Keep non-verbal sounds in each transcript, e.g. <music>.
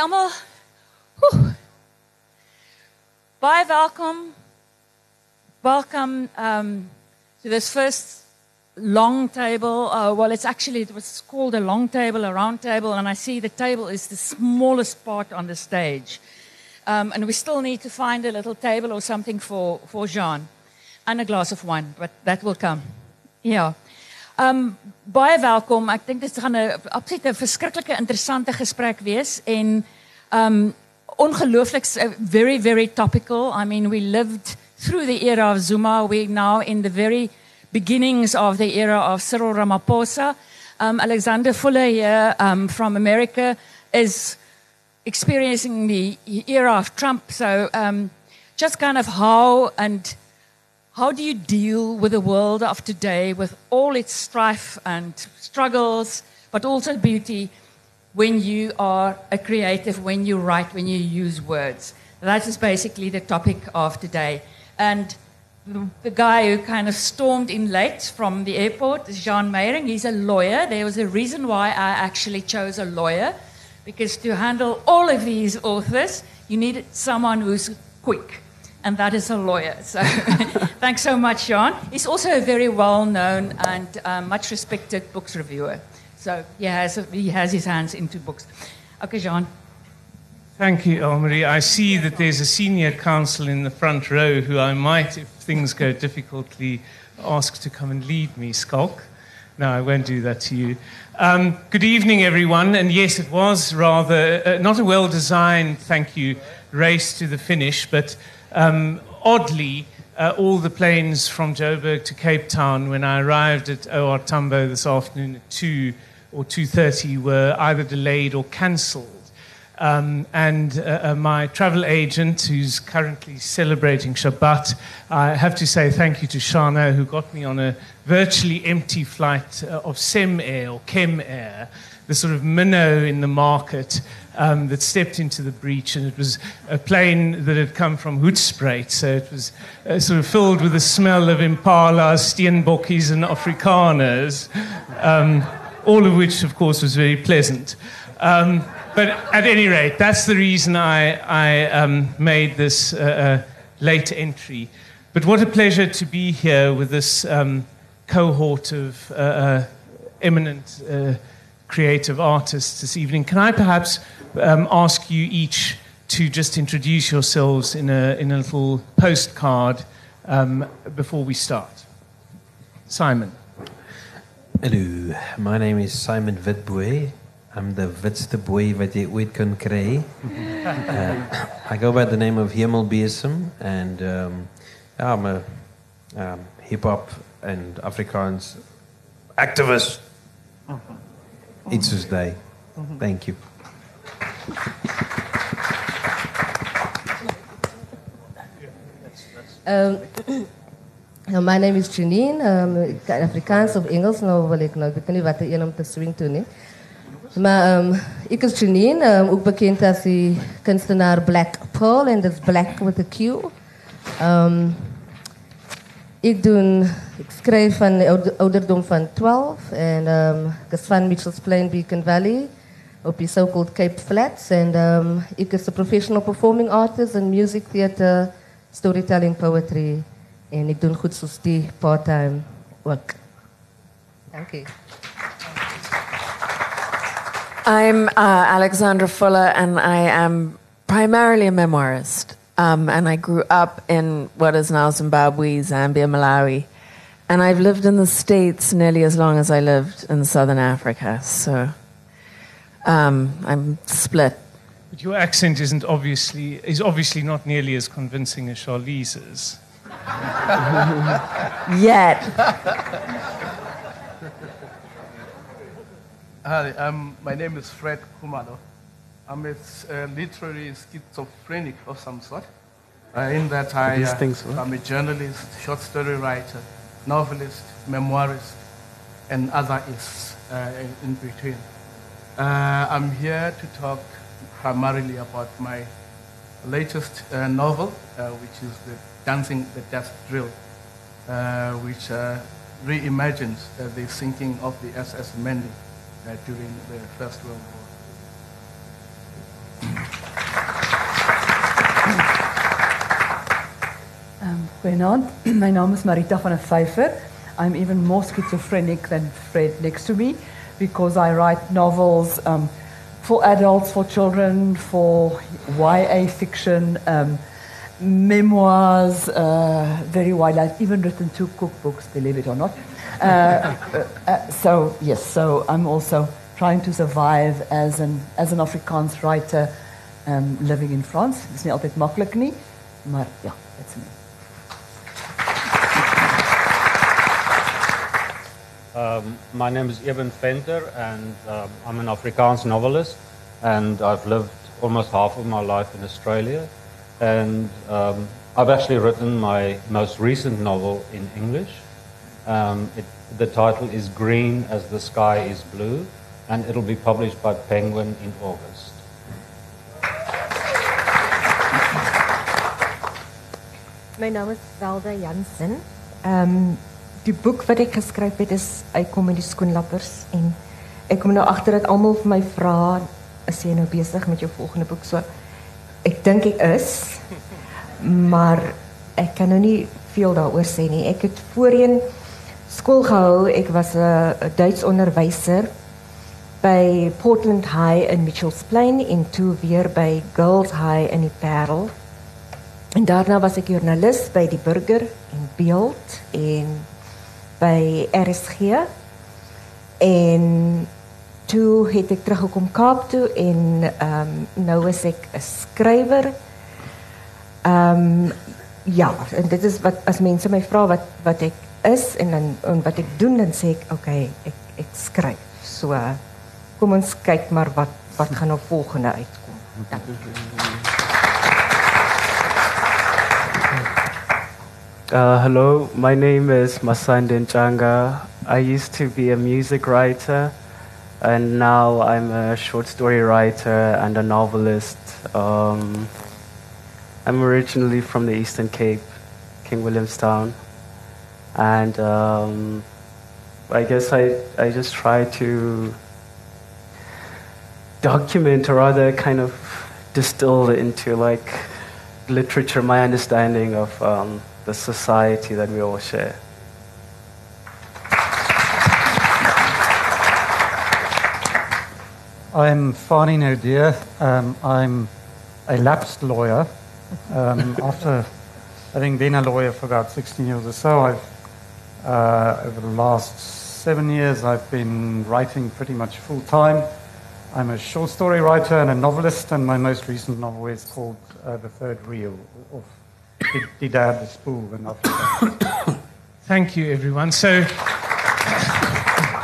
almal. Whew. Baie welkom. Welcome um, to this first long table. Uh, well, it's actually it was called a long table, a round table, and I see the table is the smallest part on the stage. Um, and we still need to find a little table or something for, for Jean and a glass of wine, but that will come. Ja. Um baie welkom. Ek dink dit gaan 'n absoluut 'n verskriklike interessante gesprek wees en um ongelooflik very very topical. I mean, we lived through the era of Zuma. We're now in the very beginnings of the era of Cyril Ramaphosa. Um, Alexandra Fuller here um, from America is experiencing the era of Trump. So um, just kind of how and how do you deal with the world of today with all its strife and struggles, but also beauty when you are a creative, when you write, when you use words? That is basically the topic of today. And the, guy who kind of stormed in late from the airport is Jean Meiring. He's a lawyer. There was a reason why I actually chose a lawyer, because to handle all of these authors, you need someone who's quick and that is a lawyer. So <laughs> thanks so much, Sean. He's also a very well known and uh, much respected books reviewer. So he has, he has his hands into books. Okay, Jean. Thank you, Elmarie. I see that there's a senior counsel in the front row who I might, if things go difficultly, ask to come and lead me, Skulk. No, I won't do that to you. Um, good evening, everyone. And yes, it was rather uh, not a well designed, thank you, race to the finish, but um, oddly, uh, all the planes from Joburg to Cape Town, when I arrived at OR Tambo this afternoon at 2 or 2.30, were either delayed or cancelled. Um, and uh, uh, my travel agent, who's currently celebrating Shabbat, I have to say thank you to Shana, who got me on a virtually empty flight uh, of Sem Air or Chem Air, the sort of minnow in the market um, that stepped into the breach, and it was a plane that had come from Hoedspruit, so it was uh, sort of filled with the smell of impalas, steenbokkies, and Afrikaners, um, all of which, of course, was very pleasant. Um, but at any rate, that's the reason I, I um, made this uh, uh, late entry. But what a pleasure to be here with this um, cohort of uh, uh, eminent uh, creative artists this evening. Can I perhaps um, ask you each to just introduce yourselves in a, in a little postcard um, before we start. Simon. Hello, my name is Simon Witbooi. I'm the witste boy wat jy ooit kan kry. <laughs> Uh, I go by the name of Hemelbesem and um, I'm a um, hip hop and Afrikaans activist. It's his day. Thank you. Um, my name is Janine. Um, Afrikaans of Engels, nou wil ik nou. Ik weet niet wat er een om te swing doen. He. Maar um, ik is Janine, um, ook bekend als de kunstenaar Blaq Pearl. En dat is Black with a Q. Um, ik, doe, ik schrijf van de ouderdom van 12. En um, ik is van Mitchell's Plain, Beacon Valley op die so-called Cape Flats. En um, ik is een professional performing artist in music theater, storytelling, poetry. En ik doe goed zoals die part-time work. Dank je. I'm uh, Alexandra Fuller, and I am primarily a memoirist. Um, and I grew up in what is now Zimbabwe, Zambia, Malawi. And I've lived in the States nearly as long as I lived in Southern Africa. So um, I'm split. But your accent isn't obviously is obviously not nearly as convincing as Charlize's. <laughs> Yet. Hi, um, my name is Fred Khumalo. I'm a uh, literary schizophrenic of some sort. Uh, in that I, uh, things, I'm a journalist, short story writer, novelist, memoirist, and other is uh, in between. Uh, I'm here to talk primarily about my latest uh, novel, uh, which is the Dancing the Death Drill, uh, which uh, reimagines uh, the sinking of the SS Mendi during the First World War. Um, goedenavond, <clears throat> my name is Marita van der Vyver. I'm even more schizophrenic than Fred next to me because I write novels um, for adults, for children, for YA fiction, um, memoirs, uh, very wide. I've even written two cookbooks, believe it or not. Uh, <laughs> uh, so, yes, so I'm also trying to survive as an, as an Afrikaans writer um, living in France. It's not altijd makkelijk nie, maar ja, that's me. Um, my name is Eben Venter, and um, I'm an Afrikaans novelist, and I've lived almost half of my life in Australia. And um, I've actually written my most recent novel in English. Um, it, the title is Green as the Sky is Blue, and it'll be published by Penguin in August. My naam is Velda Jansen. Um, die boek wat ek geskryf het is uitkom in die skoenlappers en ek kom nou agter dat almal vir my vra is jy nou besig met jou volgende boek so ek dink ek is maar ek kan nou nie veel daaroor sê nie ek het voorheen skool gehou ek was 'n Duits onderwyser by Portland High in Mitchells Plain en toe weer by Girls High in die Parel en daarna was ek joernalis by die Burger en Beeld en by RSG en toe het ek teruggekom Kaap toe en ehm um, nou is ek 'n skrywer. Ehm um, ja, en dit is wat as mense my vra wat wat ek is en dan en wat ek doen dan sê ek okay, ek ek skryf. So kom ons kyk maar wat wat gaan volgende uitkom. Dankie. Uh, hello, my name is Masande Ntshanga. I used to be a music writer, and now I'm a short story writer and a novelist. Um, I'm originally from the Eastern Cape, King Williamstown, and um, I guess I, I just try to document or rather kind of distill into like literature my understanding of um, the society that we all share. I'm Fani Naudé. Um, I'm a lapsed lawyer. Um, <laughs> after having been a lawyer for about 16 years or so, I've, uh, over the last seven years, I've been writing pretty much full time. I'm a short story writer and a novelist, and my most recent novel is called uh, The Third Reel, die derde spoel in Afrika. <coughs> Thank you, everyone. So,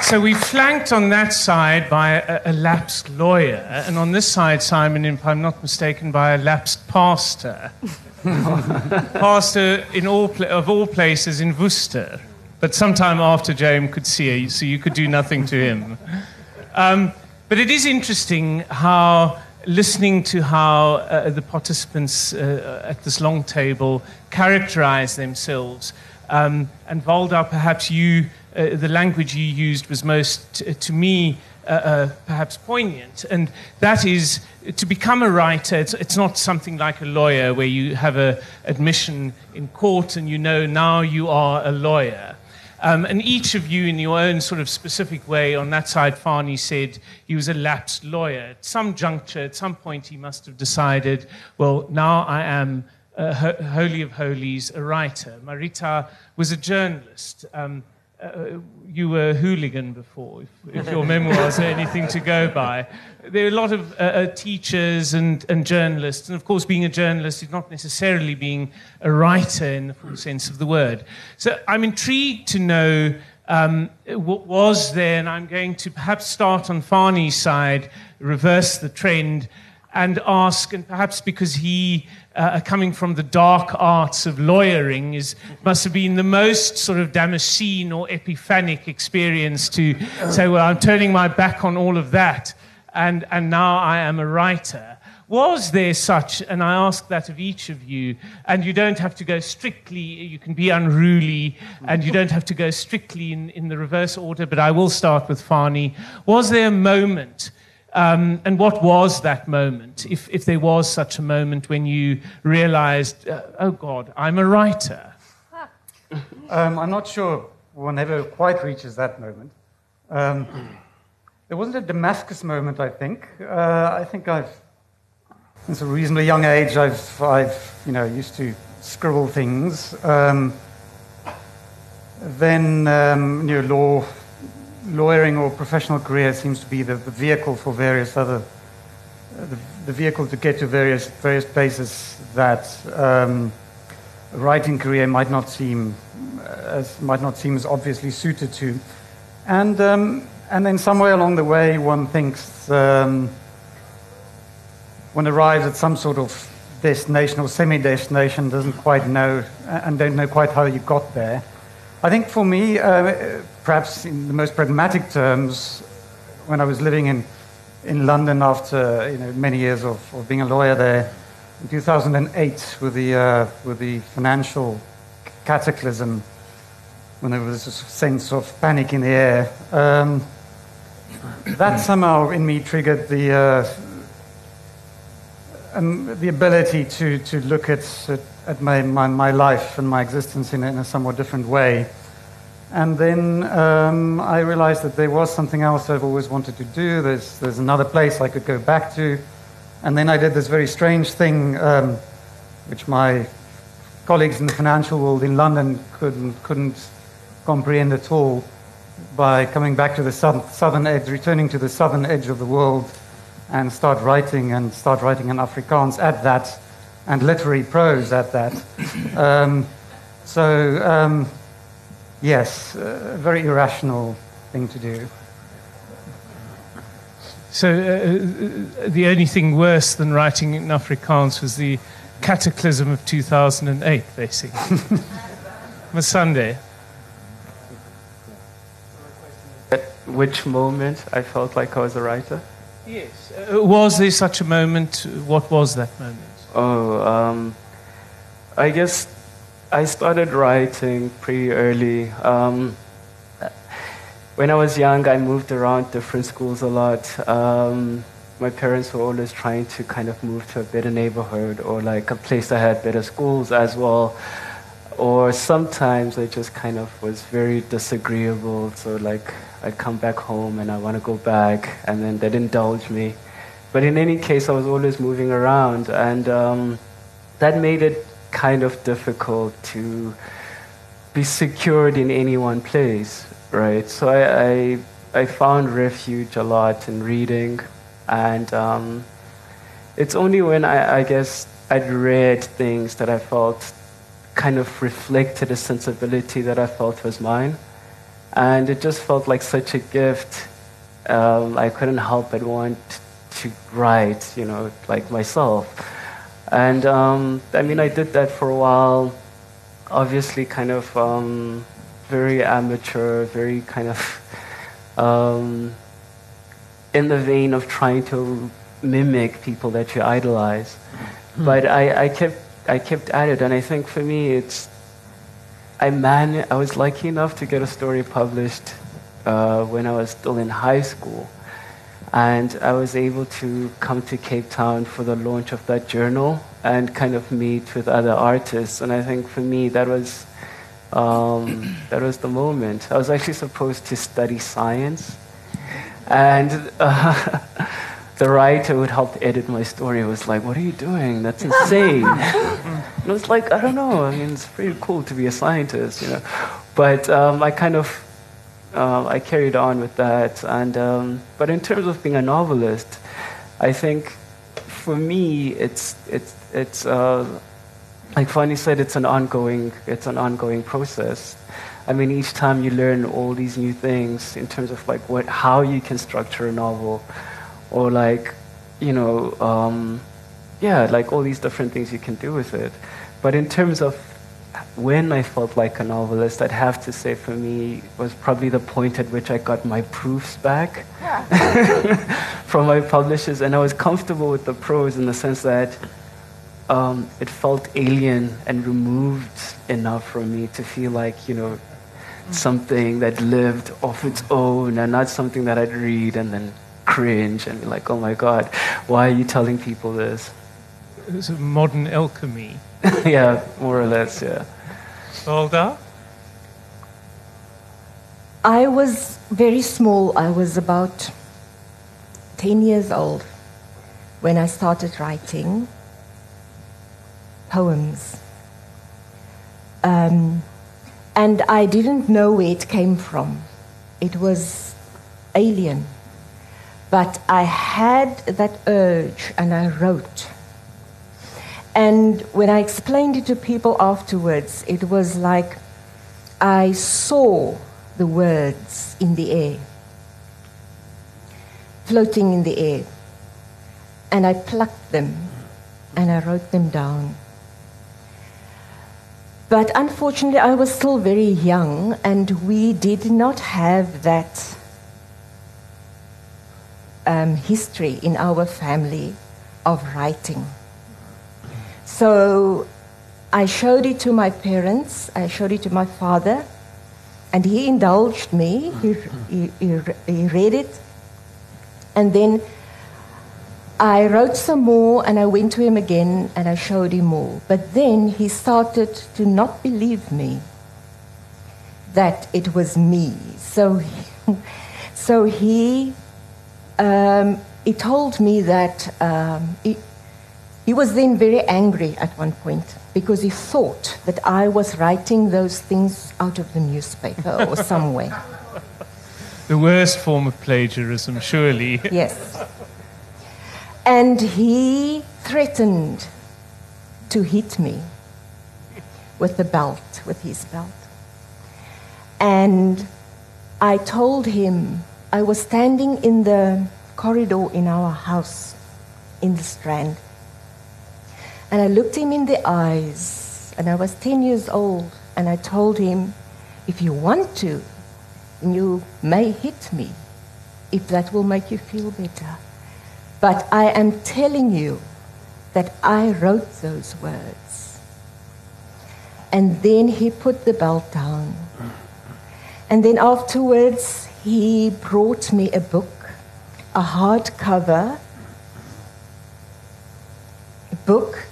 so we flanked on that side by a, a, lapsed lawyer, and on this side, Simon, if I'm not mistaken, by a lapsed pastor. <laughs> pastor in all of all places in Worcester, but sometime after James could see you, so you could do nothing to him. Um, but it is interesting how listening to how uh, the participants uh, at this long table characterize themselves. Um, and Valda, perhaps you, uh, the language you used was most, uh, to me, uh, uh, perhaps poignant. And that is to become a writer, it's, it's not something like a lawyer where you have an admission in court and you know now you are a lawyer. Um, and each of you, in your own sort of specific way, on that side, Fani said he was a lapsed lawyer. At some juncture, at some point, he must have decided, well, now I am uh, Holy of Holies, a writer. Marita was a journalist. Um, uh, you were a hooligan before, if, if your <laughs> memoirs are anything to go by. There are a lot of uh, uh, teachers and, and journalists, and of course, being a journalist is not necessarily being a writer in the full sense of the word. So I'm intrigued to know um, what was there, and I'm going to perhaps start on Fani's side, reverse the trend, and ask, and perhaps because he uh, coming from the dark arts of lawyering is must have been the most sort of Damascene or epiphanic experience to say, well, I'm turning my back on all of that, and and now I am a writer. Was there such, and I ask that of each of you, and you don't have to go strictly, you can be unruly, and you don't have to go strictly in, in the reverse order, but I will start with Fani. Was there a moment um, and what was that moment, if, if there was such a moment when you realized, uh, oh God, I'm a writer? <laughs> Um, I'm not sure one ever quite reaches that moment. Um, there wasn't a Damascus moment, I think. Uh, I think I've, since a reasonably young age, I've, I've you know, used to scribble things. Um, then, um, you know, law, lawyering or professional career seems to be the, the vehicle for various other, uh, the, the, vehicle to get to various, various places that um, a writing career might not seem as might not seem as obviously suited to. And, um, and then somewhere along the way, one thinks, um, one arrives at some sort of destination or semi destination, doesn't quite know, and don't know quite how you got there. I think for me, uh, perhaps in the most pragmatic terms, when I was living in, in London after you know, many years of, of being a lawyer there, in 2008 with the, uh, with the financial cataclysm when there was a sense of panic in the air. Um, that somehow in me triggered the, uh, um, the ability to, to look at, at my, my, my life and my existence in, in a somewhat different way. And then um, I realized that there was something else I've always wanted to do. There's, there's another place I could go back to. And then I did this very strange thing, um, which my colleagues in the financial world in London couldn't, couldn't comprehend at all by coming back to the southern, southern edge, returning to the southern edge of the world, and start writing and start writing in Afrikaans at that, and literary prose at that. <coughs> Um, so, um, yes, a very irrational thing to do. So, uh, uh the only thing worse than writing in Afrikaans was the cataclysm of 2008, basically. <laughs> Sunday. At which moment I felt like I was a writer? Yes. Uh, was there such a moment? What was that moment? Oh, um, I guess I started writing pretty early. Um, when I was young, I moved around different schools a lot. Um, my parents were always trying to kind of move to a better neighborhood or like a place that had better schools as well. Or sometimes I just kind of was very disagreeable. So, like, I'd come back home and I want to go back, and then they'd indulge me. But in any case, I was always moving around, and um, that made it kind of difficult to be secured in any one place, right? So I, I, I found refuge a lot in reading, and um, it's only when I, I guess I'd read things that I felt kind of reflected a sensibility that I felt was mine. And it just felt like such a gift. Um, I couldn't help but want to write, you know, like myself. And um, I mean, I did that for a while. Obviously, kind of um, very amateur, very kind of <laughs> um, in the vein of trying to mimic people that you idolize. Hmm. But I, I kept I kept at it, and I think for me, it's I man, I was lucky enough to get a story published uh, when I was still in high school, and I was able to come to Cape Town for the launch of that journal and kind of meet with other artists. And I think for me, that was um, <clears throat> that was the moment. I was actually supposed to study science, and. Uh, <laughs> the writer who would help edit my story was like, What are you doing? That's insane. <laughs> and I was like, I don't know. I mean, it's pretty cool to be a scientist, you know. But um, I kind of uh, I carried on with that. And um, but in terms of being a novelist, I think for me, it's it's it's uh, like Fani said, it's an ongoing it's an ongoing process. I mean, each time you learn all these new things in terms of like what how you can structure a novel or like, you know, um, yeah, like all these different things you can do with it. But in terms of when I felt like a novelist, I'd have to say for me was probably the point at which I got my proofs back yeah. <laughs> from my publishers, and I was comfortable with the prose in the sense that um, it felt alien and removed enough from me to feel like you know something that lived off its own and not something that I'd read and then cringe and be like, oh my God, why are you telling people this? It's a modern alchemy. <laughs> yeah, more or less, yeah. Valda? I was very small. I was about 10 years old when I started writing poems. Um, and I didn't know where it came from. It was alien. But I had that urge and I wrote. And when I explained it to people afterwards, it was like I saw the words in the air, floating in the air. And I plucked them and I wrote them down. But unfortunately, I was still very young, and we did not have that um, history in our family of writing. So I showed it to my parents, I showed it to my father, and he indulged me. He, he, he, he read it. And then I wrote some more and I went to him again and I showed him more. But then he started to not believe me that it was me. So, he, <laughs> so he, um, he told me that um, he, he was then very angry at one point because he thought that I was writing those things out of the newspaper or <laughs> somewhere. The worst form of plagiarism, surely. yes. And he threatened to hit me with the belt, with his belt. And I told him, I was standing in the corridor in our house in the Strand. And I looked him in the eyes, and I was 10 years old, and I told him, if you want to, you may hit me, if that will make you feel better. But I am telling you that I wrote those words. And then he put the belt down. And then afterwards, he brought me a book, a hardcover book,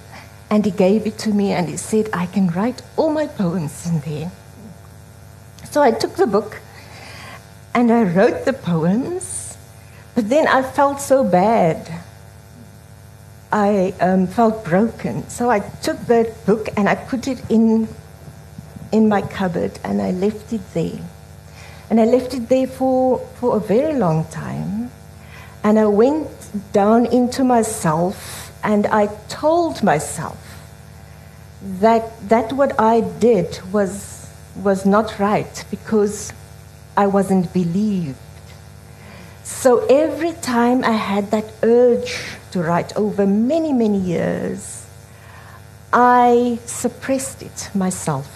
and he gave it to me and he said, I can write all my poems in there. So I took the book and I wrote the poems but then I felt so bad. I um, felt broken. So I took that book and I put it in, in my cupboard and I left it there. And I left it there for, for a very long time. And I went down into myself and I told myself that, that what I did was, was not right because I wasn't believed. So every time I had that urge to write over many, many years, I suppressed it myself.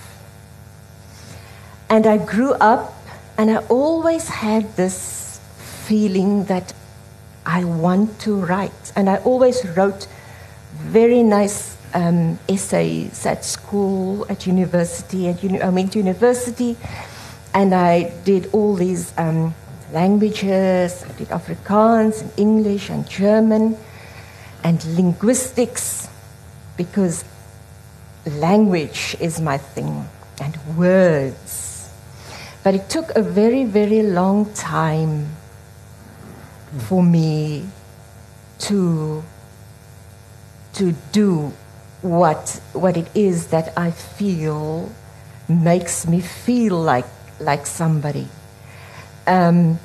And I grew up and I always had this feeling that I want to write. And I always wrote very nice um, essays at school, at university. At uni- I went to university and I did all these. Um, languages. I did Afrikaans and English and German and linguistics because language is my thing and words. But it took a very, very long time for me to, to do what, what it is that I feel makes me feel like, like somebody um,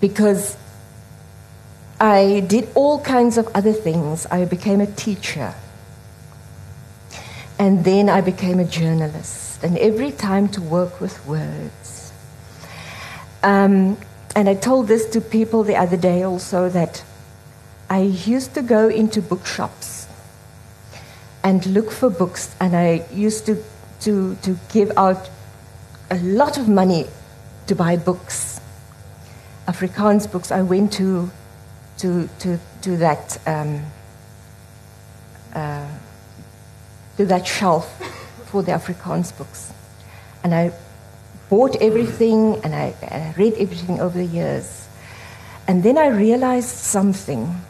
because I did all kinds of other things. I became a teacher. And then I became a journalist. And every time to work with words. Um, and I told this to people the other day also that I used to go into bookshops and look for books, and I used to, to, to give out a lot of money to buy books Afrikaans books, I went to, to, to, to that, um, uh, to that shelf for the Afrikaans books. And I bought everything and I, and I read everything over the years. And then I realized something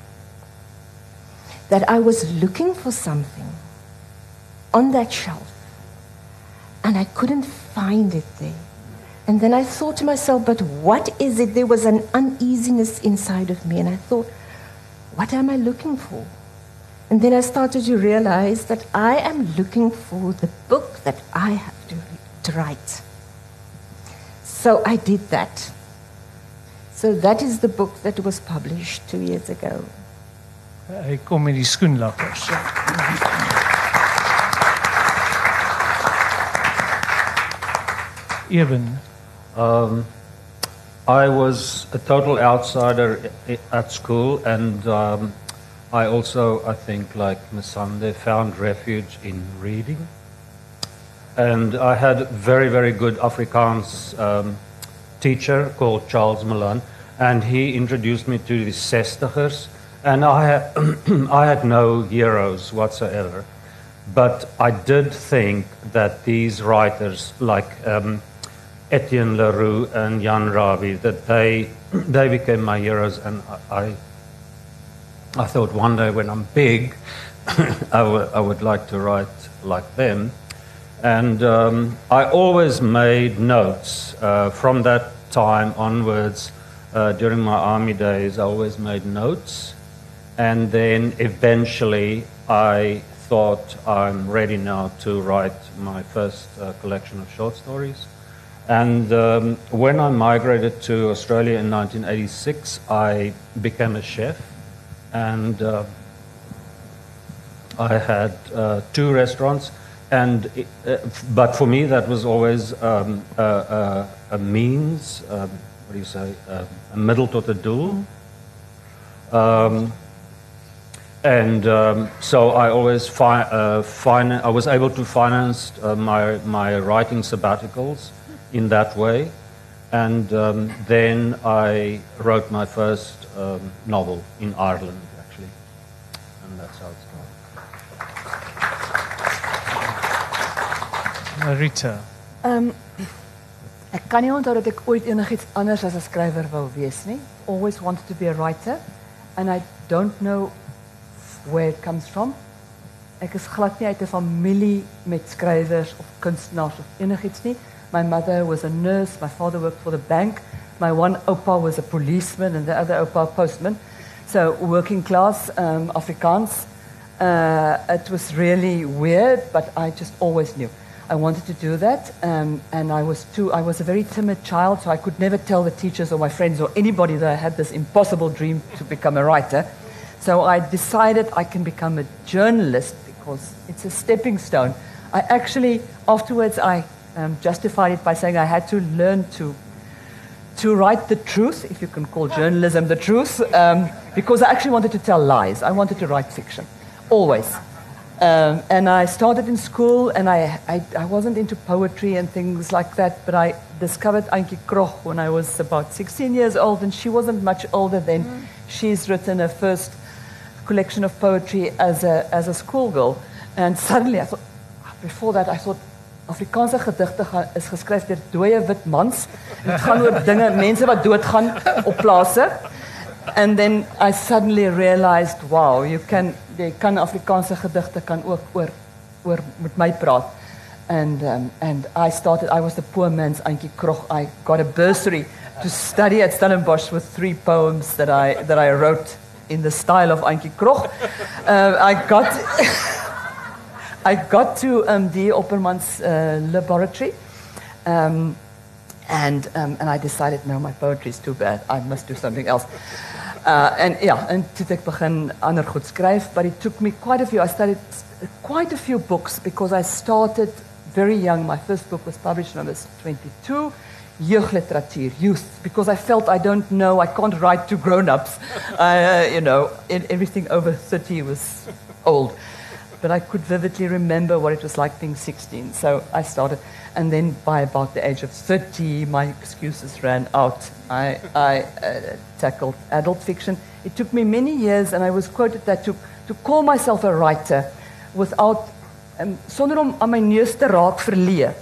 that I was looking for something on that shelf and I couldn't find it there. And then I thought to myself, but what is it? There was an uneasiness inside of me. And I thought, what am I looking for? And then I started to realize that I am looking for the book that I have to, to write. So I did that. So that is the book that was published two years ago. Hy kom met die skoenlappers. Eben, Um, I was a total outsider at school, and um, I also, I think, like Masande, found refuge in reading. And I had very, very good Afrikaans um, teacher called Charles Milan, and he introduced me to the Sestigers. And I had, <clears throat> I had no heroes whatsoever. But I did think that these writers, like um, Etienne Leroux and Jan Rabie, that they, they became my heroes. And I, I, I thought one day when I'm big, <laughs> I would- would like to write like them. And um, I always made notes uh, from that time onwards. Uh, during my army days, I always made notes. And then eventually, I thought I'm ready now to write my first uh, collection of short stories. And um, when I migrated to Australia in 1986, I became a chef. And uh, I had uh, two restaurants, and uh, but for me that was always um, a, a, a means. Um, what do you say? Um, a middle tot 'n doel. Um, and um, so I always fi- uh, I was able to finance uh, my my writing sabbaticals in that way, and um, then I wrote my first um, novel in Ireland actually, and that's how it started. Rita. Ehm ek kan nie onthou dat ek ooit enigiets anders as 'n skrywer wou wees nie. Always wanted to be a writer and I don't know where it comes from. Ek is glad nie uit 'n familie met skrywers of kunstenaars of enigiets nie. My mother was a nurse, my father worked for the bank. My one opa was a policeman and the other opa a postman. So working class um, Afrikaans. Uh, it was really weird, but I just always knew. I wanted to do that, um, and I was too. I was a very timid child, so I could never tell the teachers or my friends or anybody that I had this impossible dream to become a writer. So I decided I can become a journalist because it's a stepping stone. I actually afterwards I um, justified it by saying I had to learn to to write the truth, if you can call journalism the truth, um, because I actually wanted to tell lies. I wanted to write fiction, always. Um, and I started in school, and I, I, I wasn't into poetry and things like that, but I discovered Antjie Krog when I was about 16 years old, and she wasn't much older then. She's written her first collection of poetry as a, as a schoolgirl. And suddenly I thought, before that, I thought, Afrikaanse gedigte is geskryf deur dooie wit mans. Dit gaan oor dinge, mense wat doodgaan op plase. And then I suddenly realized, wow, you can jy kan Afrikaanse gedigte kan ook oor oor met my praat. And um, and I started I was the poor man's Antjie Krog. I got a bursary to study at Stellenbosch with three poems that I that I wrote in the style of Antjie Krog. Uh, I got <laughs> I got to um, the Opperman's uh, laboratory. Um, and, um, and I decided, no, my poetry is too bad. I must do something else. Uh, and yeah, and toe begin ander goed skryf, but it took me quite a few. I studied quite a few books because I started very young. My first book was published when I was 22. Jeugdliteratuur, youth, because I felt I don't know, I can't write to grown-ups. <laughs> uh, you know, in, everything over 30 was old. But I could vividly remember what it was like being 16. So I started. And then by about the age of 30, my excuses ran out. I, I uh, tackled adult fiction. It took me many years, and I was quoted that to, to call myself a writer without, um, sonder om aan my neus raak verleë.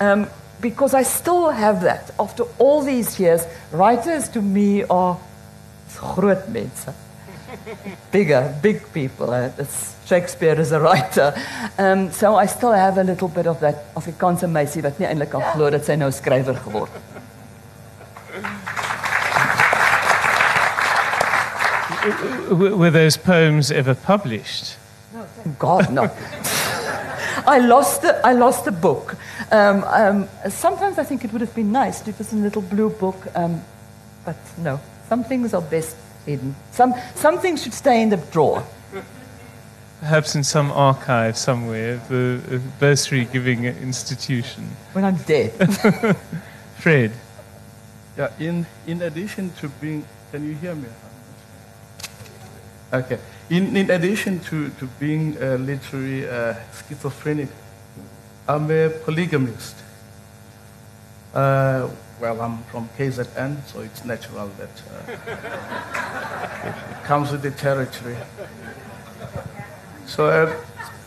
Um, because I still have that. After all these years, writers to me are groot mense. bigger, big people. Uh, Shakespeare is a writer. Um, so I still have a little bit of that Afrikaanse meisie wat nie eintlik kan glo dat sy nou skrywer geword. Were those poems ever published? No, thank God, no. I lost the, I lost the book. Um, um, sometimes I think it would have been nice if it was a little blue book, um, but no. Some things are best hidden. Some, some things should stay in the drawer. Perhaps in some archive somewhere, the bursary giving institution. When I'm dead. <laughs> Fred. Yeah, in, in addition to being, can you hear me? Okay. In, in addition to, to being a literary uh, schizophrenic, I'm a polygamist. Uh, well, I'm from KZN, so it's natural that uh, <laughs> it comes with the territory. So, uh,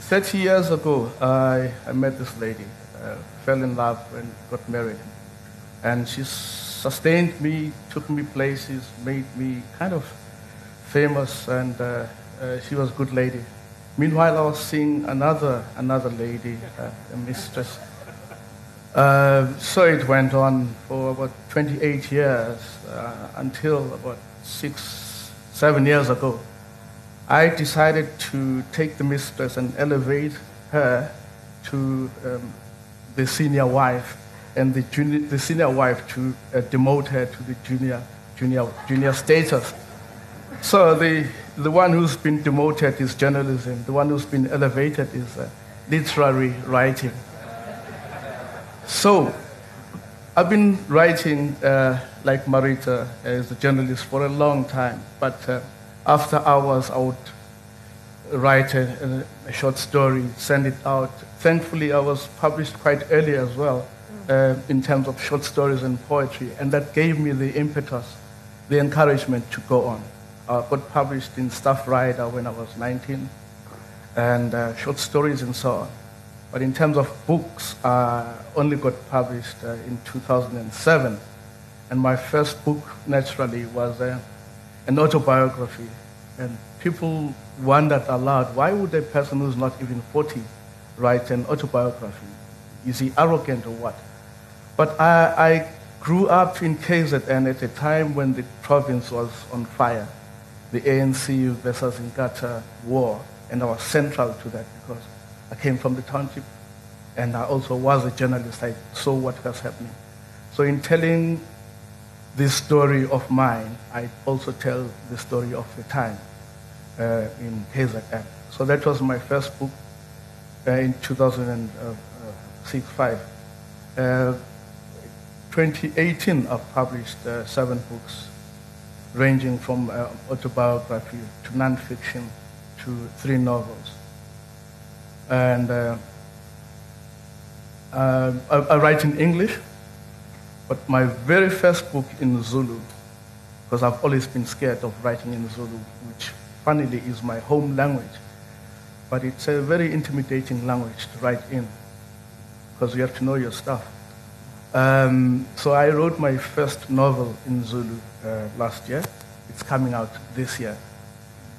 30 years ago, I, I met this lady, uh, fell in love, and got married. And she sustained me, took me places, made me kind of famous, and uh, uh, she was a good lady. Meanwhile, I was seeing another, another lady, uh, a mistress. Uh, so it went on for about 28 years until about six, seven years ago. I decided to take the mistress and elevate her to um, the senior wife, and the, junior, the senior wife to uh, demote her to the junior, junior, junior status. So the, the one who's been demoted is journalism. The one who's been elevated is uh, literary writing. So I've been writing uh, like Marita as a journalist for a long time, but uh, after hours I would write a, a, short story, send it out. Thankfully, I was published quite early as well uh, in terms of short stories and poetry, and that gave me the impetus, the encouragement to go on I got published in Staff Rider when I was 19, and uh, short stories and so on. But in terms of books, uh, only got published uh, in 2007. And my first book, naturally, was uh, an autobiography. And people wondered aloud, why would a person who's not even 40 write an autobiography? Is he arrogant or what? But I, I grew up in KZN at a time when the province was on fire the ANC versus Inkatha war, and I was central to that because I came from the township and I also was a journalist. I saw what was happening. So in telling this story of mine, I also tell the story of the time uh, in KZN. So that was my first book uh, in 2006-5. Uh, 2018, I've published uh, seven books ranging from uh, autobiography to nonfiction to three novels. And uh, I, I, write in English, but my very first book in Zulu, because I've always been scared of writing in Zulu, which funnily is my home language. But it's a very intimidating language to write in, because you have to know your stuff. Um, so I wrote my first novel in Zulu uh, last year. It's coming out this year.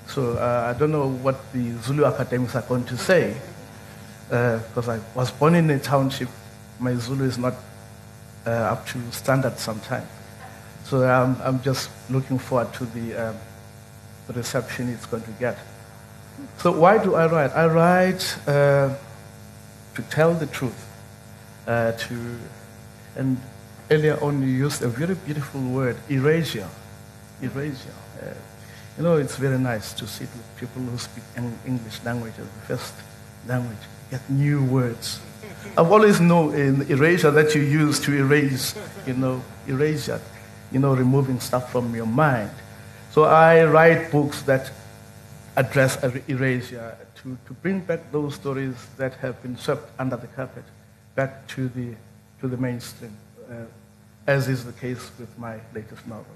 So uh, I don't know what the Zulu academics are going to say, because uh, I was born in a township. My Zulu is not uh, up to standard sometime. So I'm, I'm just looking forward to the, um, reception it's going to get. So why do I write? I write uh, to tell the truth, uh, to and earlier on, you used a very beautiful word, erasure. Erasure. Uh, you know, it's very nice to sit with people who speak English language as the first language, get new words. I've always known in erasure that you use to erase, you know, erasure, you know, removing stuff from your mind. So I write books that address erasure to, to bring back those stories that have been swept under the carpet back to the to the mainstream, uh, as is the case with my latest novel.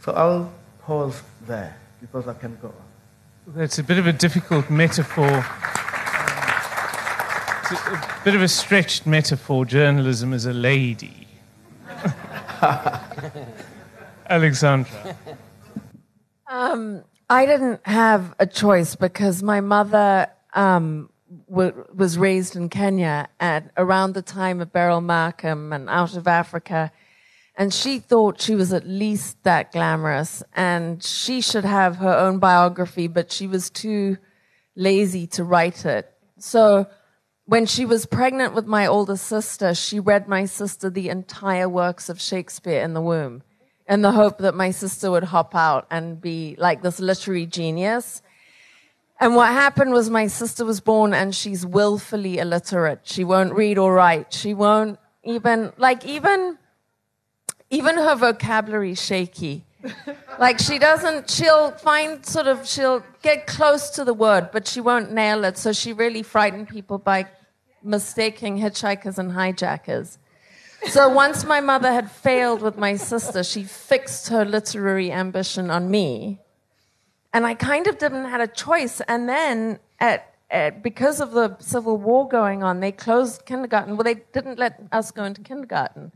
So I'll pause there because I can go on. It's a bit of a difficult metaphor. It's a, bit of a stretched metaphor, journalism as a lady. <laughs> Alexandra. Um, I didn't have a choice because my mother um, w- was raised in Kenya at around the time of Beryl Markham and out of Africa. And she thought she was at least that glamorous and she should have her own biography, but she was too lazy to write it. So when she was pregnant with my older sister, she read my sister the entire works of Shakespeare in the womb in the hope that my sister would hop out and be like this literary genius. And what happened was my sister was born and she's willfully illiterate. She won't read or write. She won't even, like, even, even her vocabulary shaky. <laughs> like, she doesn't, she'll find sort of, she'll get close to the word, but she won't nail it. So she really frightened people by mistaking hitchhikers and hijackers. So once my mother had failed with my sister, she fixed her literary ambition on me. And I kind of didn't have a choice. And then at, at, because of the civil war going on, they closed kindergarten. Well, they didn't let us go into kindergarten.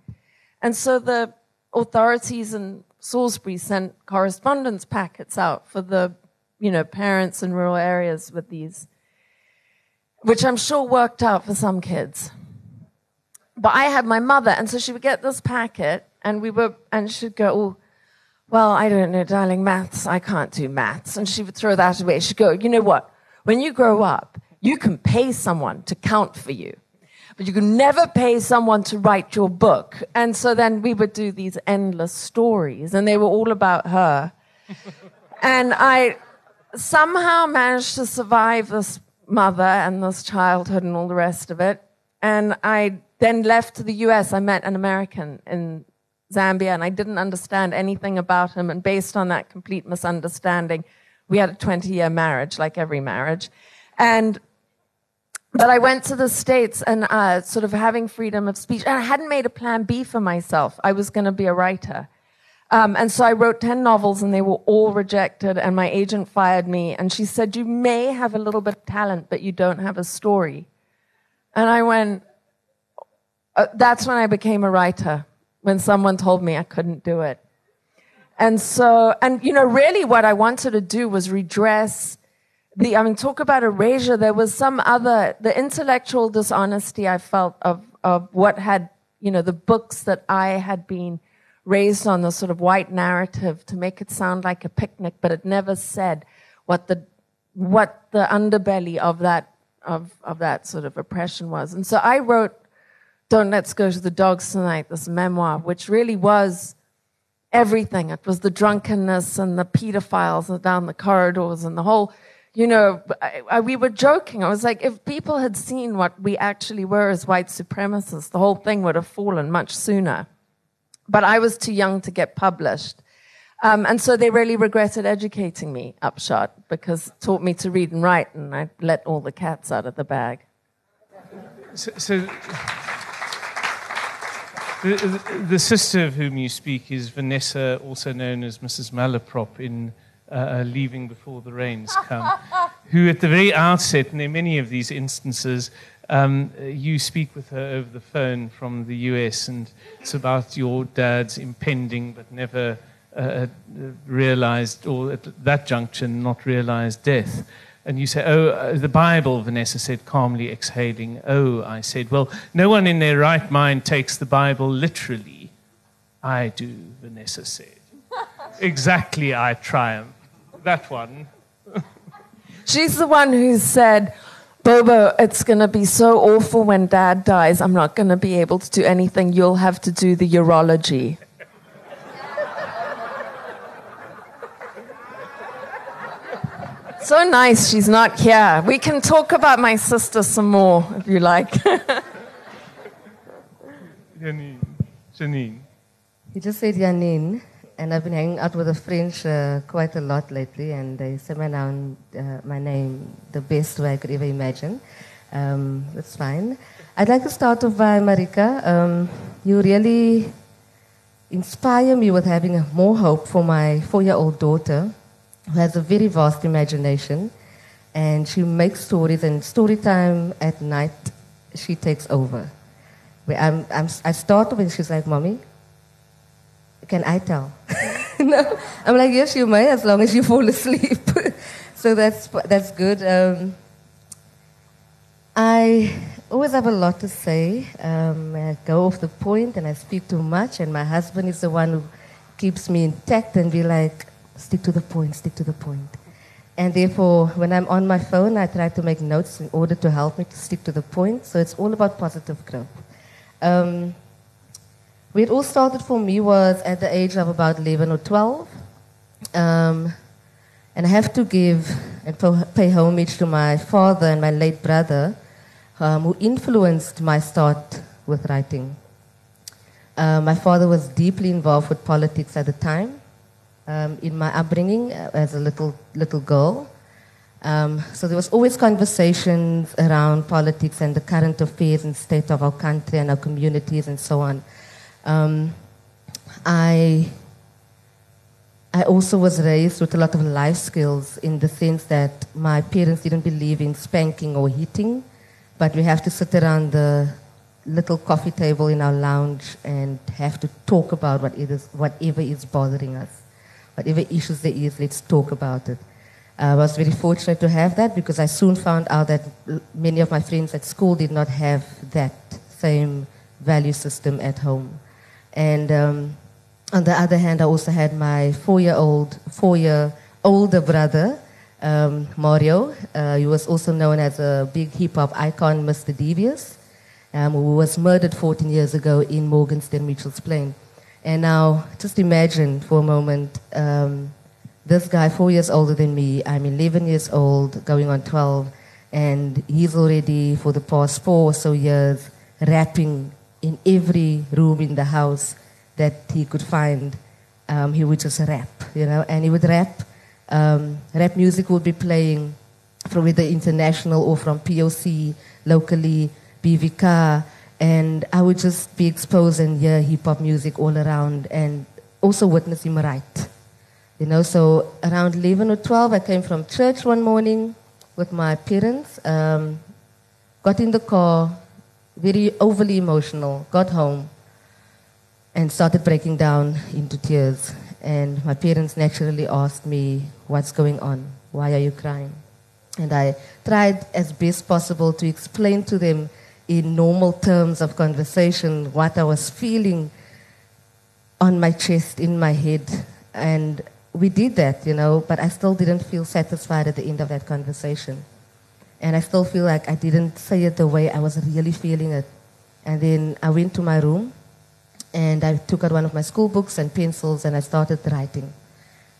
And so the authorities in Salisbury sent correspondence packets out for the, you know, parents in rural areas with these, which I'm sure worked out for some kids but I had my mother, and so she would get this packet, and we were, and she'd go, oh, well, I don't know, darling, maths, I can't do maths. And she would throw that away. She'd go, you know what? When you grow up, you can pay someone to count for you, but you can never pay someone to write your book. And so then we would do these endless stories, and they were all about her. <laughs> and I somehow managed to survive this mother and this childhood and all the rest of it. And I then left to the US. I met an American in Zambia and I didn't understand anything about him. And based on that complete misunderstanding, we had a 20 year marriage, like every marriage. And but I went to the States and uh, sort of having freedom of speech. And I hadn't made a plan B for myself. I was going to be a writer. Um, and so I wrote 10 novels and they were all rejected. And my agent fired me. And she said, You may have a little bit of talent, but you don't have a story. And I went, uh, that's when I became a writer, when someone told me I couldn't do it. And so, and you know, really what I wanted to do was redress the, I mean, talk about erasure. There was some other, the intellectual dishonesty I felt of, of what had, you know, the books that I had been raised on the sort of white narrative to make it sound like a picnic, but it never said what the, what the underbelly of that, of, of that sort of oppression was. And so I wrote don't Let's Go to the Dogs Tonight, this memoir, which really was everything. It was the drunkenness and the pedophiles down the corridors and the whole, you know, I, I, we were joking. I was like, if people had seen what we actually were as white supremacists, the whole thing would have fallen much sooner. But I was too young to get published. Um, and so they really regretted educating me, upshot, because it taught me to read and write, and I let all the cats out of the bag. so, so the, the, sister of whom you speak is Vanessa, also known as Mrs. Malaprop in uh, uh, Leaving Before the Rains Come, who at the very outset, and are many of these instances, um, you speak with her over the phone from the US, and it's about your dad's impending but never uh, uh realized, or at that junction, not realized death. And you say, Oh, uh, the Bible, Vanessa said, calmly exhaling. Oh, I said, Well, no one in their right mind takes the Bible literally. I do, Vanessa said. <laughs> exactly, I triumph. That one. She's the one who said, Bobo, it's going to be so awful when dad dies. I'm not going to be able to do anything. You'll have to do the urology. So nice she's not here. We can talk about my sister some more if you like. Janine. Janine. He just said Janine, and I've been hanging out with the French uh, quite a lot lately, and they name, uh, my name the best way I could ever imagine. Um, that's fine. I'd like to start off by Marika. Um, you really inspire me with having more hope for my four-year-old daughter who has a very vast imagination, and she makes stories. And story time at night, she takes over. I'm, I'm, I start when she's like, "Mommy, can I tell?" <laughs> no, I'm like, yes, you may, as long as you fall asleep. <laughs> so that's, that's good. Um, I always have a lot to say. Um, I go off the point and I speak too much, and my husband is the one who keeps me intact and be like, stick to the point, stick to the point. And therefore, when I'm on my phone, I try to make notes in order to help me to stick to the point. So it's all about positive growth. Um, where it all started for me was at the age of about 11 or 12. Um, and I have to give and pay homage to my father and my late brother, um, who influenced my start with writing. Uh, my father was deeply involved with politics at the time um, in my upbringing uh, as a little, little girl. Um, so there was always conversations around politics and the current affairs and state of our country and our communities and so on. Um, I, I also was raised with a lot of life skills in the sense that my parents didn't believe in spanking or hitting, but we have to sit around the little coffee table in our lounge and have to talk about what it is, whatever is bothering us. Whatever issues there is, let's talk about it. I was very fortunate to have that because I soon found out that many of my friends at school did not have that same value system at home. And um, on the other hand, I also had my four-year-old, four-year older brother, um, Mario, uh, he was also known as a big hip-hop icon, Mr. Devious, um, who was murdered 14 years ago in Morganton, Mitchell's Plain. And now, just imagine for a moment, um, this guy, four years older than me, I'm 11 years old, going on 12, and he's already, for the past four or so years, rapping in every room in the house that he could find. Um, he would just rap, you know, and he would rap. Um, rap music would be playing from either international or from POC, locally, BVK, and I would just be exposed and hear hip hop music all around and also witness him write. You know, so around 11 or 12, I came from church one morning with my parents, um, got in the car, very overly emotional, got home, and started breaking down into tears. And my parents naturally asked me, What's going on? Why are you crying? And I tried as best possible to explain to them in normal terms of conversation what I was feeling on my chest, in my head. And we did that, you know, but I still didn't feel satisfied at the end of that conversation. And I still feel like I didn't say it the way I was really feeling it. And then I went to my room and I took out one of my school books and pencils and I started writing.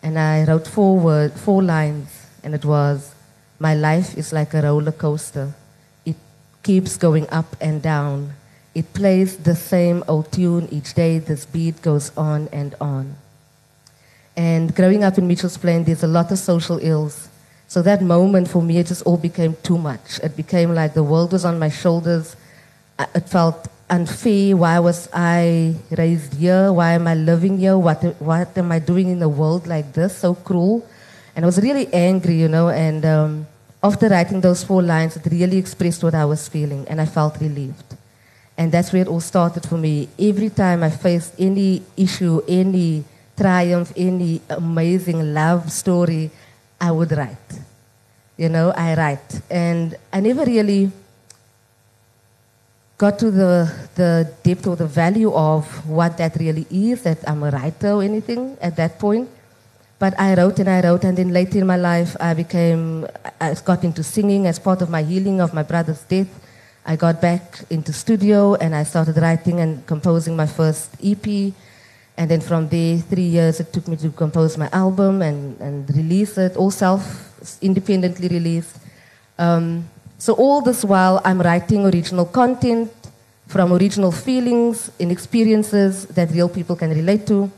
And I wrote four, word, four lines, and it was, My life is like a roller coaster. It keeps going up and down. It plays the same old tune each day. This beat goes on and on. And growing up in Mitchell's Plain, there's a lot of social ills. So that moment for me, it just all became too much. It became like the world was on my shoulders. It felt unfair. Why was I raised here? Why am I living here? What, what am I doing in a world like this? So cruel. And I was really angry, you know. And um, after writing those four lines, it really expressed what I was feeling, and I felt relieved. And that's where it all started for me. Every time I faced any issue, any triumph, any amazing love story, I would write. You know, I write. And I never really got to the, the depth or the value of what that really is, that I'm a writer or anything at that point. But I wrote and I wrote, and then later in my life, I became, I got into singing as part of my healing of my brother's death. I got back into studio and I started writing and composing my first EP. And then from there, three years it took me to compose my album and, and release it, all self independently released. Um, so all this while I'm writing original content from original feelings and experiences that real people can relate to.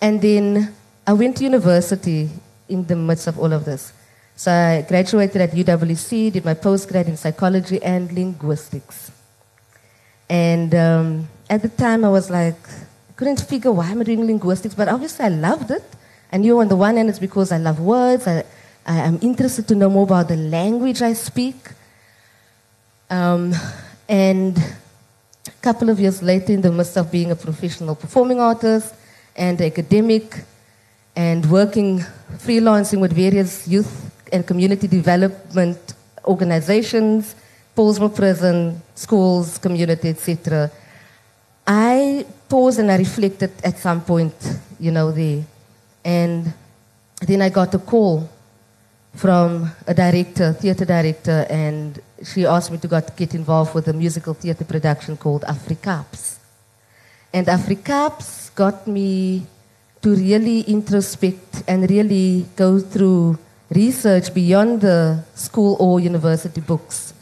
And then I went to university in the midst of all of this. So I graduated at UWC, did my postgrad in psychology and linguistics. And um, at the time I was like, couldn't figure why I'm doing linguistics, but obviously I loved it. I knew on the one hand it's because I love words, I, I am interested to know more about the language I speak. Um, and a couple of years later, in the midst of being a professional performing artist and academic and working, freelancing with various youth and community development organizations, Pollsmoor Prison, schools, community, etc. I paused and I reflected at some point, you know, there. And then I got a call from a director, theater director, and she asked me to got, get involved with a musical theater production called Afrikaaps. And Afrikaaps got me to really introspect and really go through research beyond the school or university books.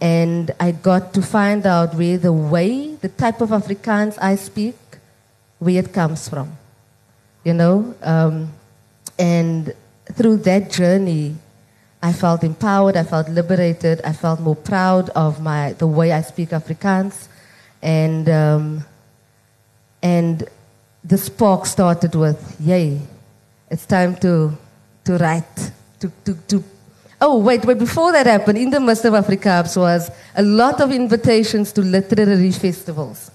And I got to find out where the way, the type of Afrikaans I speak, where it comes from. You know? Um, and through that journey, I felt empowered, I felt liberated, I felt more proud of my, the way I speak Afrikaans. And, um, and the spark started with, yay, it's time to, to write, to, to, to Oh, wait, wait, before that happened, in the midst of Afrikaans was a lot of invitations to literary festivals.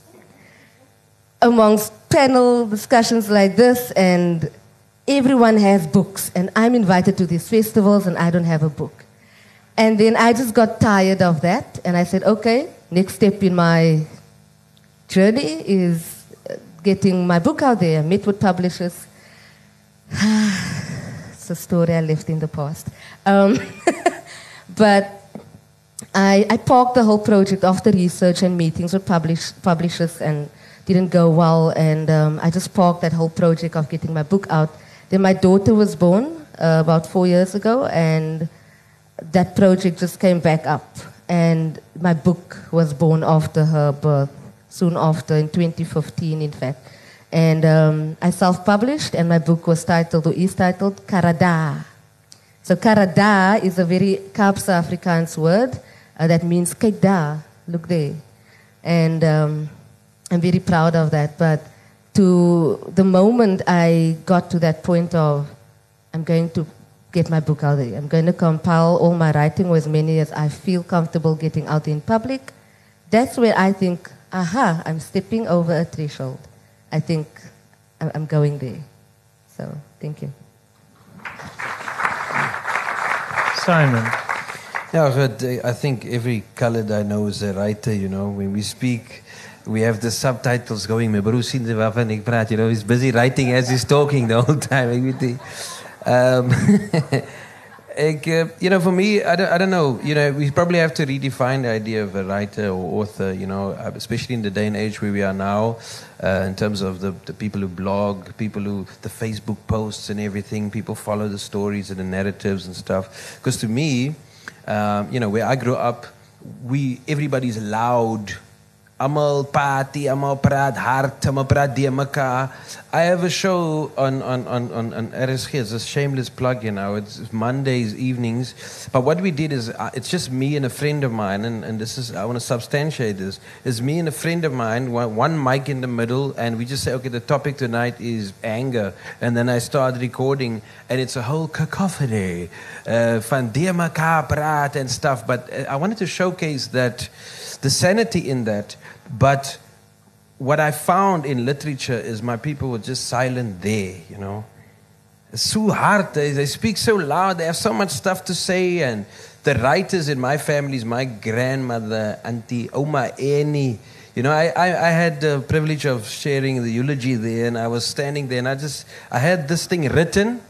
Amongst panel discussions like this, and everyone has books, and I'm invited to these festivals, and I don't have a book. And then I just got tired of that, and I said, okay, next step in my journey is getting my book out there. I met with publishers. <sighs> a story I left in the past. Um, <laughs> but I, I parked the whole project after research and meetings with publish, publishers and didn't go well. And um, I just parked that whole project of getting my book out. Then my daughter was born uh, about four years ago, and that project just came back up. And my book was born after her birth, soon after, in 2015, in fact. And um, I self published, and my book was titled, or is titled, Karada so karada is a very Kaapse Afrikaans word uh, that means look there. And um, I'm very proud of that. But to the moment I got to that point of, I'm going to get my book out there. I'm going to compile all my writing with as many as I feel comfortable getting out in public. That's where I think, aha, I'm stepping over a threshold. I think I'm going there. So, thank you. Simon. Yeah, but I think every colored I know is a writer, you know. When we speak, we have the subtitles going. My broer sien waarvan ek praat, you know, he's busy writing as he's talking the whole time. Ek weet nie. Um, <laughs> uh, you know, for me, I don't, I don't know. You know, we probably have to redefine the idea of a writer or author, you know, uh, especially in the day and age where we are now, uh, in terms of the, the people who blog, people who, the Facebook posts and everything, people follow the stories and the narratives and stuff. Because to me, um, you know, where I grew up, we, everybody's loud praat hard, almal praat die mekaar. I have a show on on on on, on RSG. It's a shameless plug, you know. It's Mondays evenings. But what we did is uh, it's just me and a friend of mine, and, and this is I want to substantiate this. It's me and a friend of mine, one, one mic in the middle, and we just say, okay, the topic tonight is anger, and then I start recording, and it's a whole cacophony uh, van die mekaar and stuff. But uh, I wanted to showcase that the sanity in that but what I found in literature is my people were just silent there, you know. It's so hard. They, they speak so loud. They have so much stuff to say. And the writers in my family is my grandmother, Auntie Oma Annie. You know, I, I, I, had the privilege of sharing the eulogy there, and I was standing there, and I just, I had this thing written,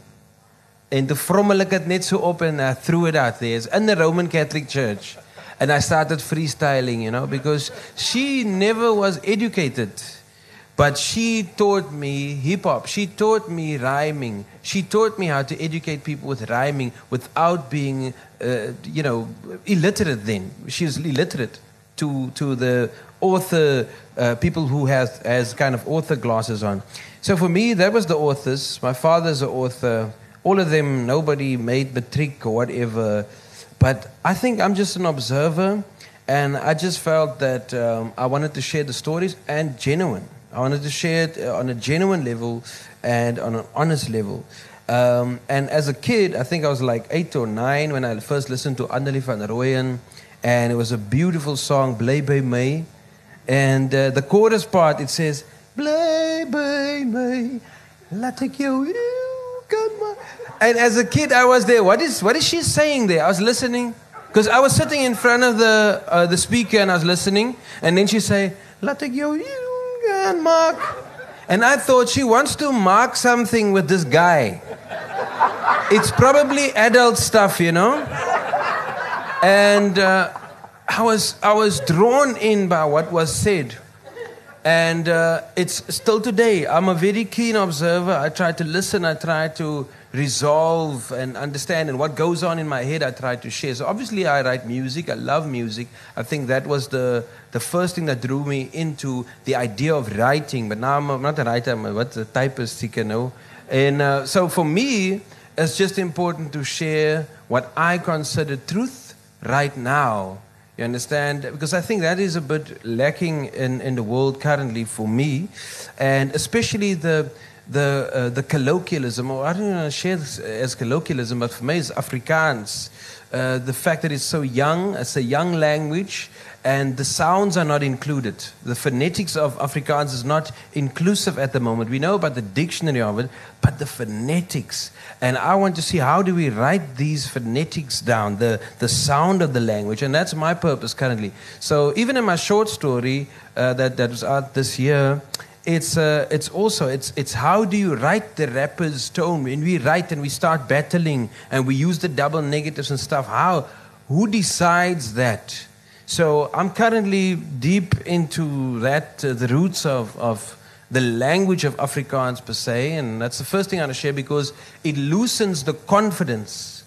and the vrommel ek het net so op and I uh, threw it out there. It's in the Roman Catholic Church and I started freestyling, you know, because she never was educated. But she taught me hip hop. She taught me rhyming. She taught me how to educate people with rhyming without being, uh, you know, illiterate then. She was illiterate to, to the author, uh, people who has, has kind of author glasses on. So for me, that was the authors. My father's an author. All of them, nobody made the trick or whatever. But I think I'm just an observer, and I just felt that um, I wanted to share the stories and genuine. I wanted to share it uh, on a genuine level and on an honest level. Um, and as a kid, I think I was like eight or nine when I first listened to Anneli van Rooyen, and it was a beautiful song, Bly by My. And uh, the chorus part, it says, bly by my, laat ek jou. And as a kid, I was there. What is what is she saying there? I was listening because I was sitting in front of the uh, the speaker and I was listening, and then she say, "Laat jou kan mark," and I thought she wants to mark something with this guy. It's probably adult stuff, you know. And uh, I was I was drawn in by what was said. And uh, it's still today. I'm a very keen observer. I try to listen. I try to resolve and understand. And what goes on in my head, I try to share. So obviously, I write music. I love music. I think that was the, the first thing that drew me into the idea of writing. But now I'm, I'm not a writer, I'm a, what, a typist, you know. And uh, so for me, it's just important to share what I consider truth right now you understand? Because I think that is a bit lacking in, in the world currently for me, and especially the the uh, the colloquialism, or I don't know share this as colloquialism, but for me it's Afrikaans. Uh, the fact that it's so young, it's a young language, and the sounds are not included. The phonetics of Afrikaans is not inclusive at the moment. We know about the dictionary of it, but the phonetics. And I want to see how do we write these phonetics down, the, the sound of the language, and that's my purpose currently. So even in my short story uh, that, that was out this year, it's, uh, it's also it's, it's how do you write the rapper's tone when we write and we start battling and we use the double negatives and stuff how who decides that so I'm currently deep into that, uh, the roots of, of the language of Afrikaans per se, and that's the first thing I want to share because it loosens the confidence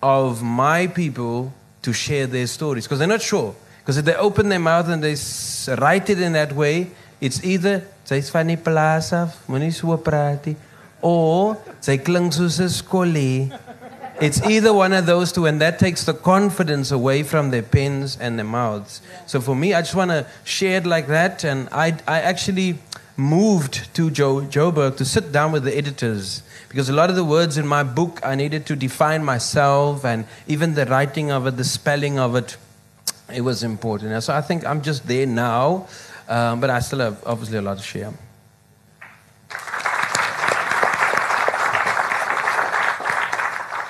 of my people to share their stories because they're not sure. Because if they open their mouth and they write it in that way, it's either sy's van die plaas af, moenie so. It's either one of those two, and that takes the confidence away from their pens and their mouths. So for me, I just want to share it like that. And I, I actually moved to jo- Joburg to sit down with the editors because a lot of the words in my book I needed to define myself, and even the writing of it, the spelling of it, it was important. So I think I'm just there now, um, but I still have obviously a lot to share.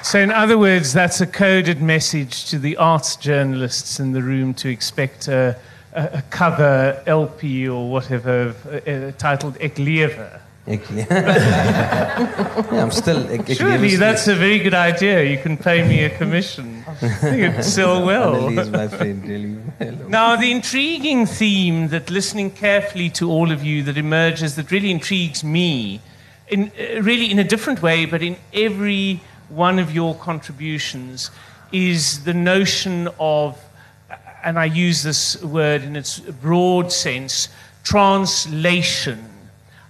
So, in other words, that's a coded message to the arts journalists in the room to expect a, a, a cover LP or whatever uh, titled Ek Lewe. <laughs> yeah, I'm still. Ek, ek Surely that's a very good idea. You can pay me a commission. I think it'd sell <laughs> well. Friend, really. Hello. Now, the intriguing theme that listening carefully to all of you that emerges, that really intrigues me, in, uh, really in a different way, but in every one of your contributions is the notion of, and I use this word in its broad sense, translation,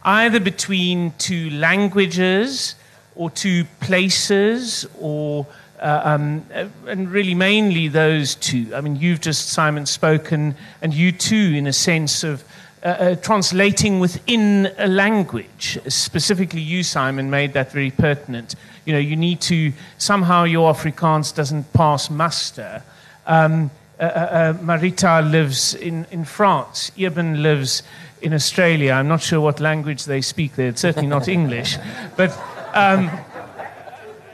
either between two languages or two places or uh, um, and really mainly those two. I mean, you've just, Simon, spoken, and you too, in a sense of uh, uh, translating within a language. Specifically, you, Simon, made that very pertinent. You know, you need to, somehow your Afrikaans doesn't pass muster. Um, uh, uh, uh, Marita lives in, in France. Eben lives in Australia. I'm not sure what language they speak there. It's certainly not English. But um,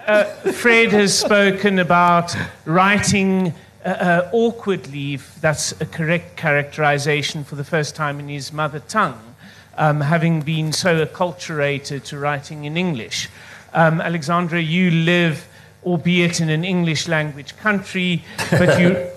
uh, Fred has spoken about writing uh, uh, awkwardly, if that's a correct characterization, for the first time in his mother tongue, um, having been so acculturated to writing in English. Um, Alexandra, you live, albeit in an English language country, but you. <laughs>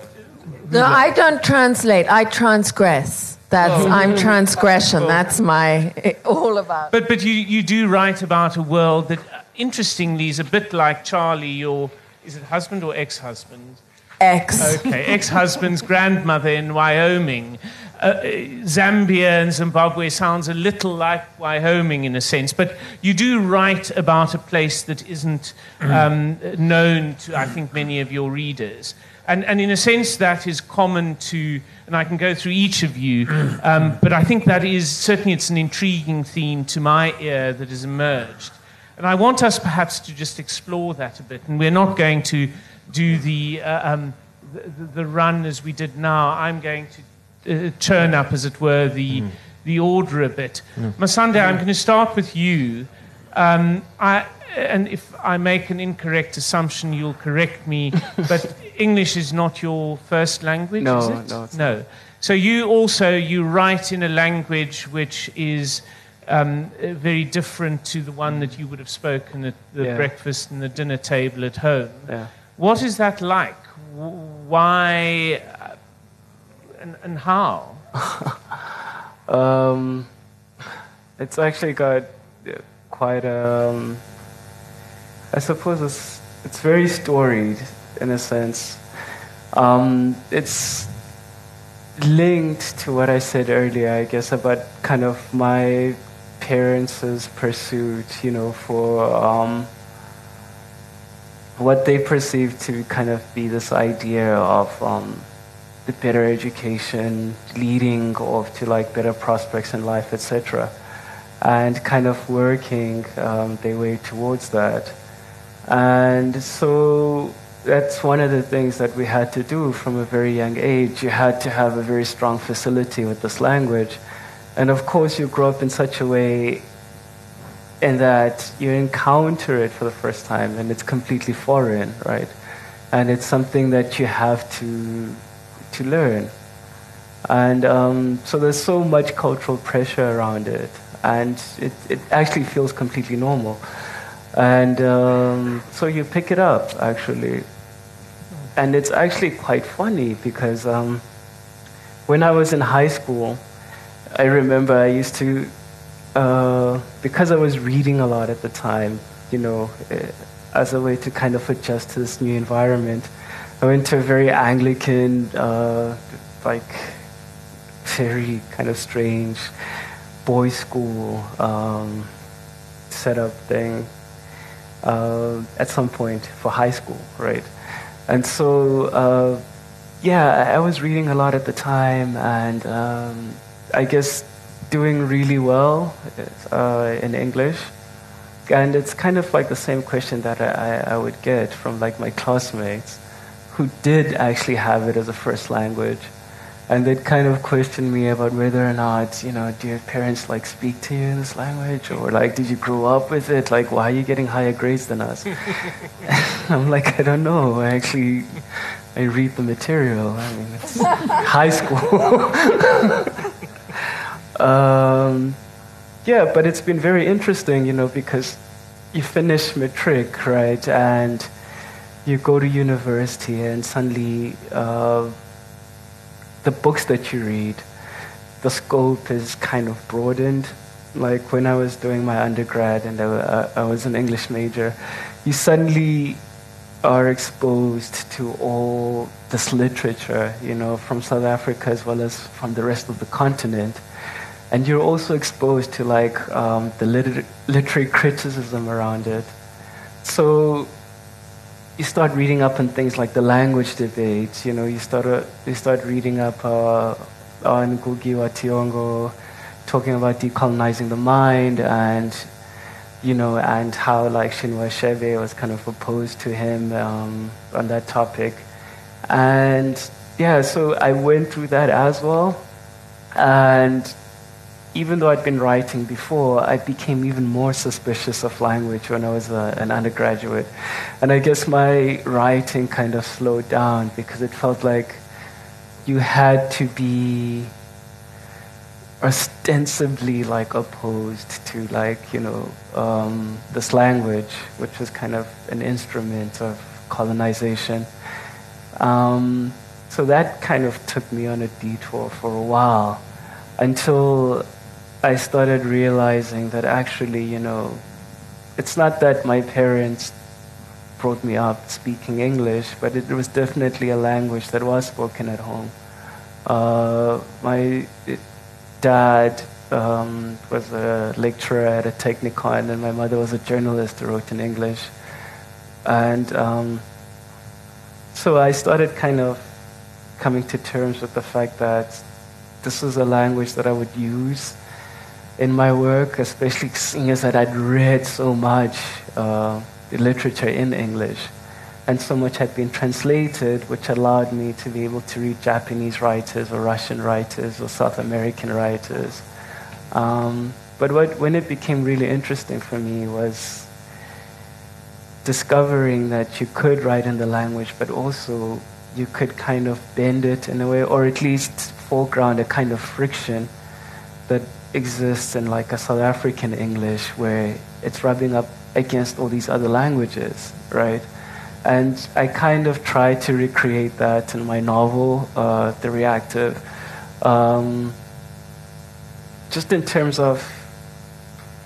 No, I don't translate. I transgress. That's Oh. I'm transgression. That's my <laughs> all about. But, but you, you do write about a world that, uh, interestingly, is a bit like Charlie, your is it husband or ex husband? Ex. Okay, ex husband's grandmother in Wyoming. Uh, uh, Zambia and Zimbabwe sounds a little like Wyoming in a sense, but you do write about a place that isn't um, known to, I think, many of your readers. And, and in a sense, that is common to, and I can go through each of you, um, but I think that is certainly it's an intriguing theme to my ear that has emerged. And I want us perhaps to just explore that a bit. And we're not going to do the, uh, um, the, the run as we did now. I'm going to uh, churn up, as it were, the, the order a bit. Masande, I'm going to start with you. Um, I, and if I make an incorrect assumption, you'll correct me. <laughs> but English is not your first language, No, is it? no, it's no. So you also you write in a language which is um, uh, very different to the one that you would have spoken at the Yeah. breakfast and the dinner table at home. Yeah. What is that like? Why and, and how? <laughs> Um, it's actually got uh, quite um, I suppose it's it's very storied in a sense. Um, it's linked to what I said earlier, I guess, about kind of my parents' pursuit, you know, for um, what they perceive to kind of be this idea of um, the better education leading off to like better prospects in life, etc. And kind of working um, their way towards that. And so that's one of the things that we had to do from a very young age. You had to have a very strong facility with this language. And of course, you grow up in such a way in that you encounter it for the first time and it's completely foreign, right? And it's something that you have to, to learn. And um, so there's so much cultural pressure around it, and it, it actually feels completely normal. And um, so you pick it up, actually. And it's actually quite funny because um, when I was in high school, I remember I used to, uh, because I was reading a lot at the time, you know, eh, as a way to kind of adjust to this new environment, I went to a very Anglican, uh, like, very kind of strange boys' school um, setup thing uh, at some point for high school, right? And so, uh, yeah, I was reading a lot at the time, and um, I guess doing really well uh, in English. And it's kind of like the same question that I, I would get from like my classmates who did actually have it as a first language. And they'd kind of question me about whether or not, you know, do your parents like speak to you in this language? Or like, did you grow up with it? Like, why are you getting higher grades than us? <laughs> <laughs> I'm like, I don't know. I actually, I read the material. I mean, it's high school. <laughs> um, yeah, but it's been very interesting, you know, because you finish matric, right, and you go to university, and suddenly uh, the books that you read, the scope is kind of broadened. Like when I was doing my undergrad and I, I was an English major, you suddenly are exposed to all this literature, you know, from South Africa as well as from the rest of the continent. And you're also exposed to like um, the liter- literary criticism around it. So you start reading up on things like the language debates. You know, you start uh, you start reading up uh, on Ngugi wa Thiong'o, talking about decolonizing the mind, and you know, and how like Chinua Achebe was kind of opposed to him um, on that topic, and yeah, so I went through that as well, and even though I'd been writing before, I became even more suspicious of language when I was uh, an undergraduate. And I guess my writing kind of slowed down because it felt like you had to be ostensibly like opposed to like, you know, um, this language, which was kind of an instrument of colonization. Um, so that kind of took me on a detour for a while until I started realizing that actually, you know, it's not that my parents brought me up speaking English, but it was definitely a language that was spoken at home. Uh, my dad um, was a lecturer at a technicon, and my mother was a journalist who wrote in English. And um, so I started kind of coming to terms with the fact that this was a language that I would use in my work, especially seeing as that I'd read so much uh, literature in English. And so much had been translated, which allowed me to be able to read Japanese writers or Russian writers or South American writers Um, but what, when it became really interesting for me was discovering that you could write in the language, but also you could kind of bend it in a way, or at least foreground a kind of friction that exists in like a South African English where it's rubbing up against all these other languages, right? And I kind of try to recreate that in my novel, uh, The Reactive, um, just in terms of,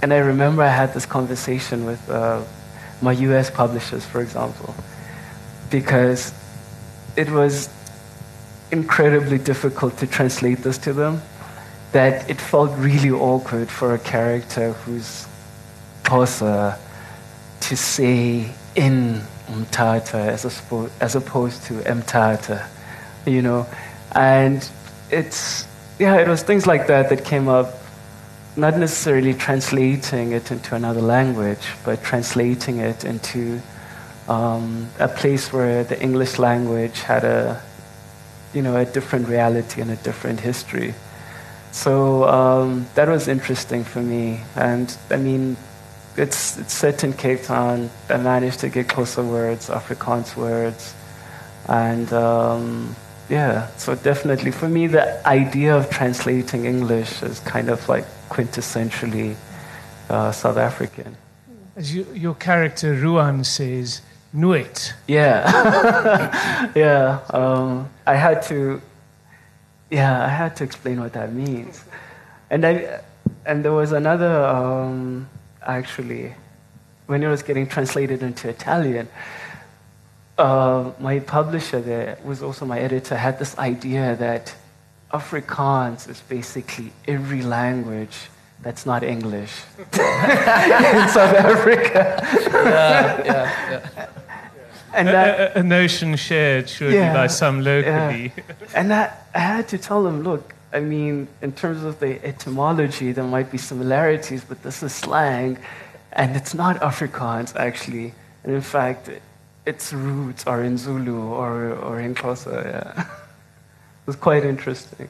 and I remember I had this conversation with uh, my US publishers, for example, because it was incredibly difficult to translate this to them, that it felt really awkward for a character who's Xhosa to say in Umtata as, a, as opposed to Mtata, you know. And it's, yeah, it was things like that that came up, not necessarily translating it into another language, but translating it into um, a place where the English language had a, you know, a different reality and a different history. So um, that was interesting for me. And I mean, it's, it's set in Cape Town. I managed to get Xhosa words, Afrikaans words. And um, yeah, so definitely for me, the idea of translating English is kind of like quintessentially uh, South African. As you, your character Ruan says, Nooit. Yeah. <laughs> yeah. Um, I had to, yeah, I had to explain what that means. And, I, and there was another, um, actually, when it was getting translated into Italian, uh, my publisher there was also my editor, had this idea that Afrikaans is basically every language that's not English <laughs> in South Africa. yeah, yeah, yeah and that, a, a, notion shared surely yeah, by some locally. Yeah. and that, I had to tell them, look, I mean, in terms of the etymology, there might be similarities, but this is slang, and it's not Afrikaans actually. And in fact, its roots are in Zulu or, or in Xhosa. Yeah. <laughs> it was quite interesting.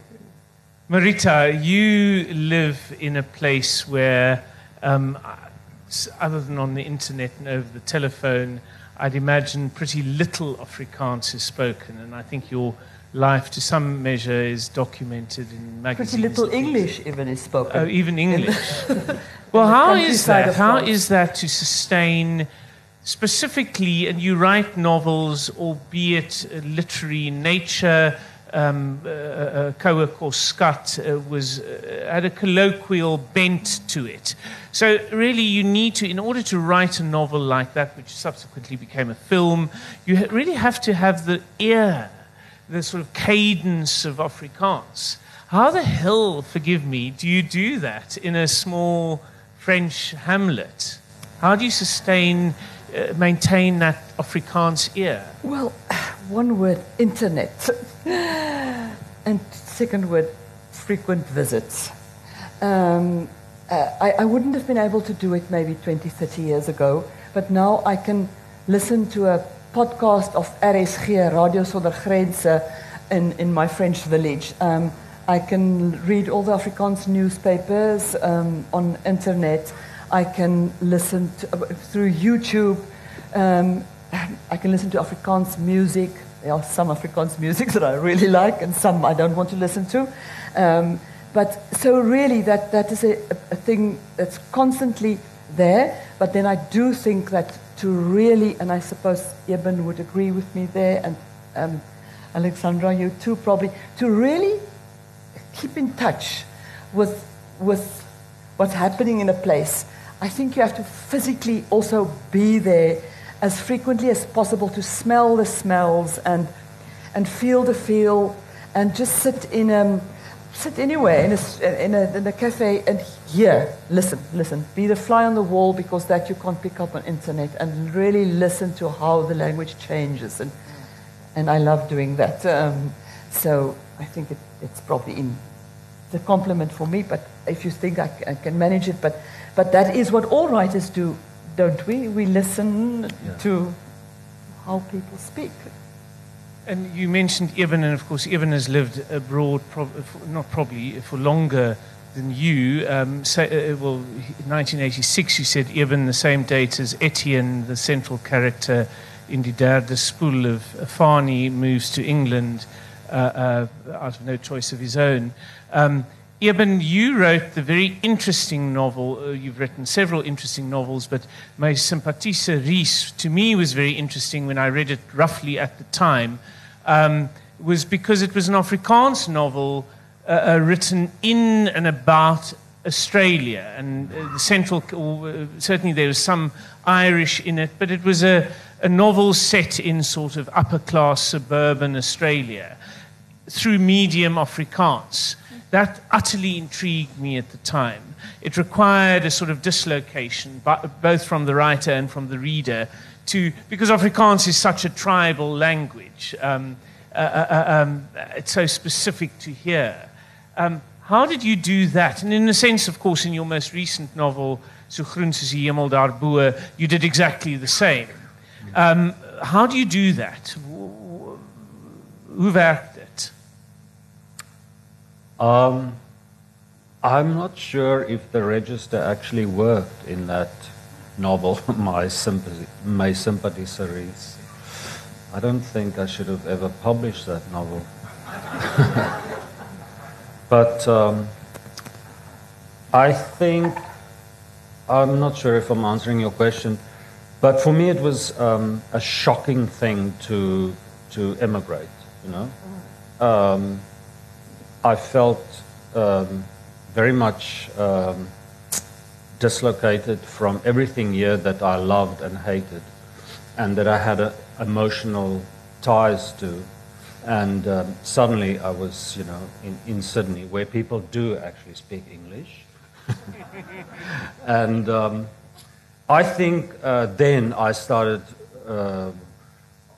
Marita, you live in a place where, um, other than on the internet and over the telephone, I'd imagine pretty little Afrikaans is spoken, and I think your life, to some measure, is documented in magazines. Pretty little English even is spoken. Oh, even English. <laughs> well, how is that? How is that to sustain? Specifically, and you write novels, albeit literary in nature, um, uh, uh, Cowick or Scott uh, was uh, had a colloquial bent to it. So really, you need to, in order to write a novel like that, which subsequently became a film, you ha- really have to have the ear, the sort of cadence of Afrikaans. How the hell, forgive me, do you do that in a small French hamlet? How do you sustain? Uh, maintain that Afrikaans ear? Well, one word, internet. and second word, frequent visits. Um, uh, I, I, wouldn't have been able to do it maybe 20, 30 years ago, but now I can listen to a podcast of RSG, Radio Sonder Grense, in, in my French village. Um, I can read all the Afrikaans newspapers um, on internet. I can listen to, uh, through YouTube. Um, I can listen to Afrikaans music. There are some Afrikaans music <laughs> that I really like, and some I don't want to listen to. Um, but so really, that, that is a, a thing that's constantly there. But then I do think that to really, and I suppose Eben would agree with me there, and um, Alexandra, you too probably, to really keep in touch with, with what's happening in a place I think you have to physically also be there as frequently as possible to smell the smells and, and feel the feel and just sit in a, sit anywhere in a, in, a, in a cafe and hear, listen, listen. Be the fly on the wall because that you can't pick up on internet and really listen to how the language changes. And, and I love doing that. Um, so I think it, it's probably in the compliment for me, but if you think I, I can manage it, but but that is what all writers do, don't we? We listen yeah. to how people speak. And you mentioned Eben, and of course, Eben has lived abroad, prob- not probably for longer than you. Um, say, uh, well, in 1986, you said Eben, the same date as Etienne, the central character in Die Derde Spoel of Fani, moves to England uh, uh, out of no choice of his own. Um, Eben, you wrote the very interesting novel. Uh, you've written several interesting novels, but My Sympathise to me, was very interesting when I read it roughly at the time, um, was because it was an Afrikaans novel uh, uh, written in and about Australia. And uh, the central, uh, certainly there was some Irish in it, but it was a, a novel set in sort of upper class suburban Australia through medium Afrikaans. That utterly intrigued me at the time. It required a sort of dislocation, both from the writer and from the reader, to, because Afrikaans is such a tribal language. Um, uh, uh, uh um, it's so specific to here. Um, how did you do that? And in a sense, of course, in your most recent novel, you did exactly the same. Um, how do you do that? Hoe um, I'm not sure if the register actually worked in that novel, <laughs> My Sympathy, My simpatie Cerise. I don't think I should have ever published that novel. <laughs> but um, I think, I'm not sure if I'm answering your question, but for me it was um, a shocking thing to, to emigrate, you know. Um, I felt um, very much um, dislocated from everything here that I loved and hated, and that I had a, emotional ties to. And um, suddenly I was, you know, in, in Sydney, where people do actually speak English. <laughs> and um, I think uh, then I started. Uh,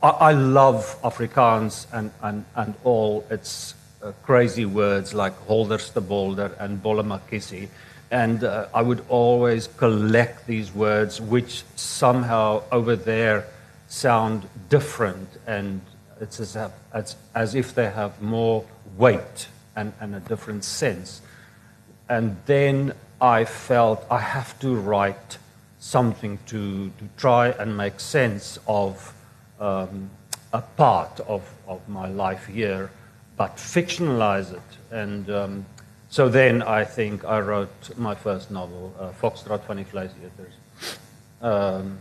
I, I, love Afrikaans and, and, and all its uh, crazy words like holderstebolder and bollemakiesie. And uh, I would always collect these words, which somehow over there sound different, and it's as, if, as if they have more weight and, and a different sense. And then I felt I have to write something to, to try and make sense of um, a part of, of my life here but fictionalize it. And um, so then I think I wrote my first novel, uh, Foxtrot van die Vleiseaters. Um,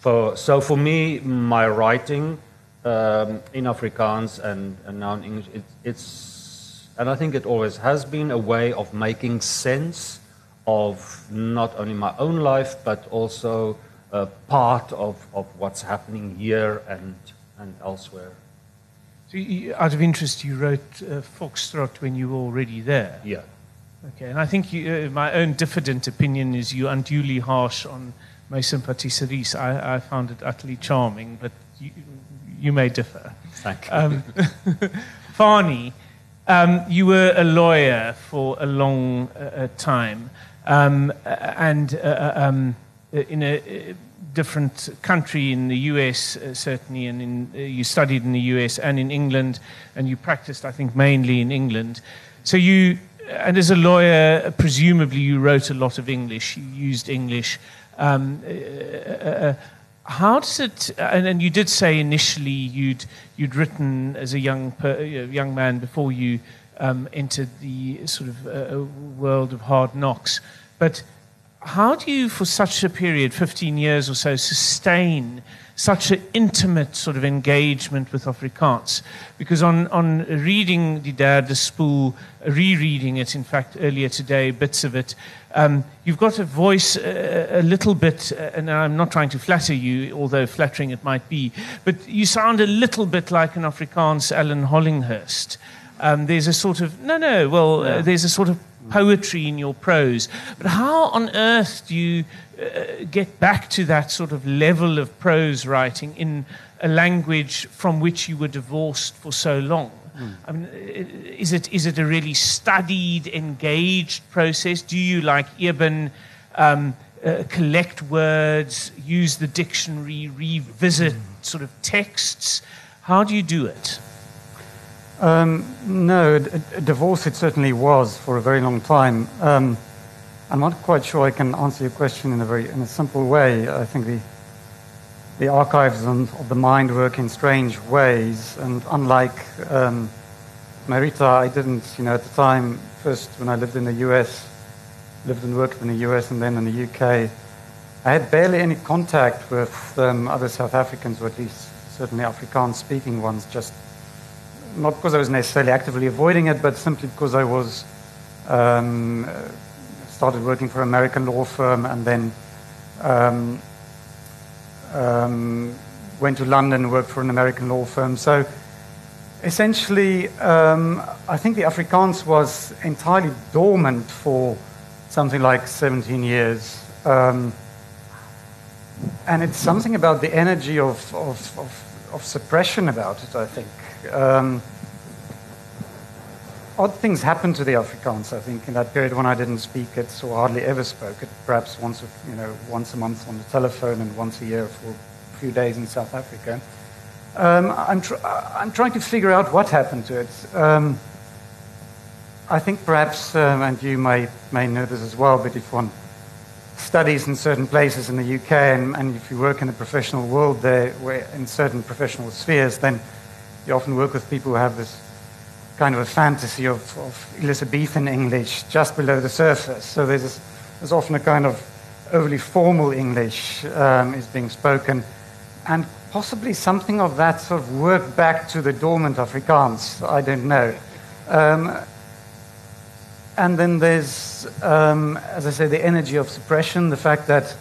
for, so for me, my writing um, in Afrikaans and, and now in English, it, it's, and I think it always has been a way of making sense of not only my own life, but also part of, of what's happening here and, and elsewhere. Out of interest, you wrote uh, Foxtrot when you were already there. Yeah. Okay, and I think you, uh, my own diffident opinion is you unduly harsh on My simpatie Cerise. I, I found it utterly charming, but you, you may differ. Thank you. Um, <laughs> Fani, um, you were a lawyer for a long uh, uh time, um, and uh, uh um, in a different country in the US, uh, certainly, and in, uh, you studied in the US and in England, and you practiced, I think, mainly in England. So you, and as a lawyer, presumably you wrote a lot of English, you used English. Um, uh, uh, uh how does it, and, and, you did say initially you'd, you'd written as a young, per, young man before you um, entered the sort of uh, world of hard knocks, but how do you, for such a period, 15 years or so, sustain such an intimate sort of engagement with Afrikaans? Because on, on reading Die Derde Spoel, rereading it, in fact, earlier today, bits of it, um, you've got a voice uh, a little bit, uh, and I'm not trying to flatter you, although flattering it might be, but you sound a little bit like an Afrikaans Alan Hollinghurst. Um, there's a sort of, no, no, well, uh, there's a sort of poetry in your prose. But how on earth do you uh, get back to that sort of level of prose writing in a language from which you were divorced for so long? Mm. I mean, is it, is it a really studied, engaged process? Do you, like Eben, um, uh, collect words, use the dictionary, revisit sort of texts? How do you do it? Um, no, divorce it certainly was for a very long time. Um, I'm not quite sure I can answer your question in a very in a simple way. I think the the archives of the mind work in strange ways, and unlike um, Marita, I didn't, you know, at the time, first when I lived in the U.S., lived and worked in the U.S. and then in the U.K., I had barely any contact with um, other South Africans, or at least certainly Afrikaans-speaking ones. Just not because I was necessarily actively avoiding it, but simply because I was um, started working for an American law firm and then um, um, went to London and worked for an American law firm. So essentially, um, I think the Afrikaans was entirely dormant for something like 17 years. Um, and it's something about the energy of, of, of, of suppression about it, I think. Um, odd things happened to the Afrikaans, I think, in that period when I didn't speak it or hardly ever spoke it, perhaps once, you know, once a month on the telephone and once a year for a few days in South Africa. Um, I'm, tr- I'm, trying to figure out what happened to it. Um, I think perhaps, um, and you may, may know this as well, but if one studies in certain places in the UK and, and if you work in the professional world there, where in certain professional spheres, then you often work with people who have this kind of a fantasy of, of Elizabethan English just below the surface. So there's, there's often a kind of overly formal English um, is being spoken, and possibly something of that sort of work back to the dormant Afrikaans. I don't know. Um, and then there's, um, as I say, the energy of suppression, the fact that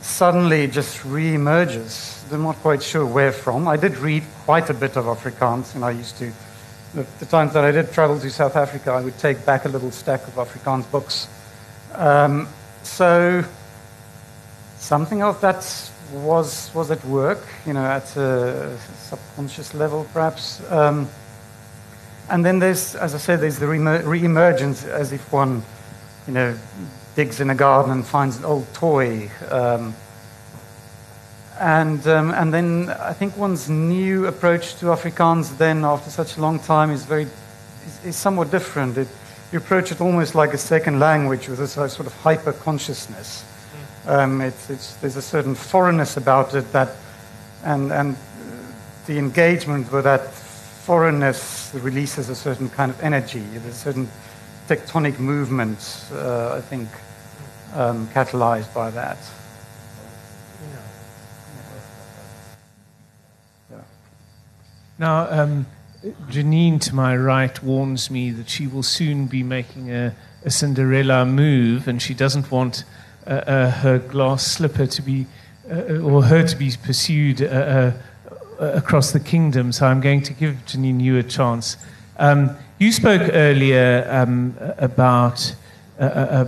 suddenly just re-emerges. I'm not quite sure where from. I did read quite a bit of Afrikaans, and I used to the, the, times that I did travel to South Africa, I would take back a little stack of Afrikaans books. Um, so something of that was was at work, you know, at a subconscious level, perhaps. Um, and then there's, as I said, there's the re-emergence, as if one, you know, digs in a garden and finds an old toy. Um, and, um, and then I think one's new approach to Afrikaans then after such a long time is very is, is somewhat different. It, you approach it almost like a second language with a sort of hyper consciousness. Um, it's, it's, there's a certain foreignness about it that, and, and the engagement with that foreignness releases a certain kind of energy. There's a certain tectonic movement, uh, I think, um, catalyzed by that. Now, um, Janine to my right warns me that she will soon be making a, a Cinderella move, and she doesn't want uh, uh, her glass slipper to be, uh, or her to be pursued uh, uh, across the kingdom. So I'm going to give Janine you a chance. Um, you spoke earlier um, about uh,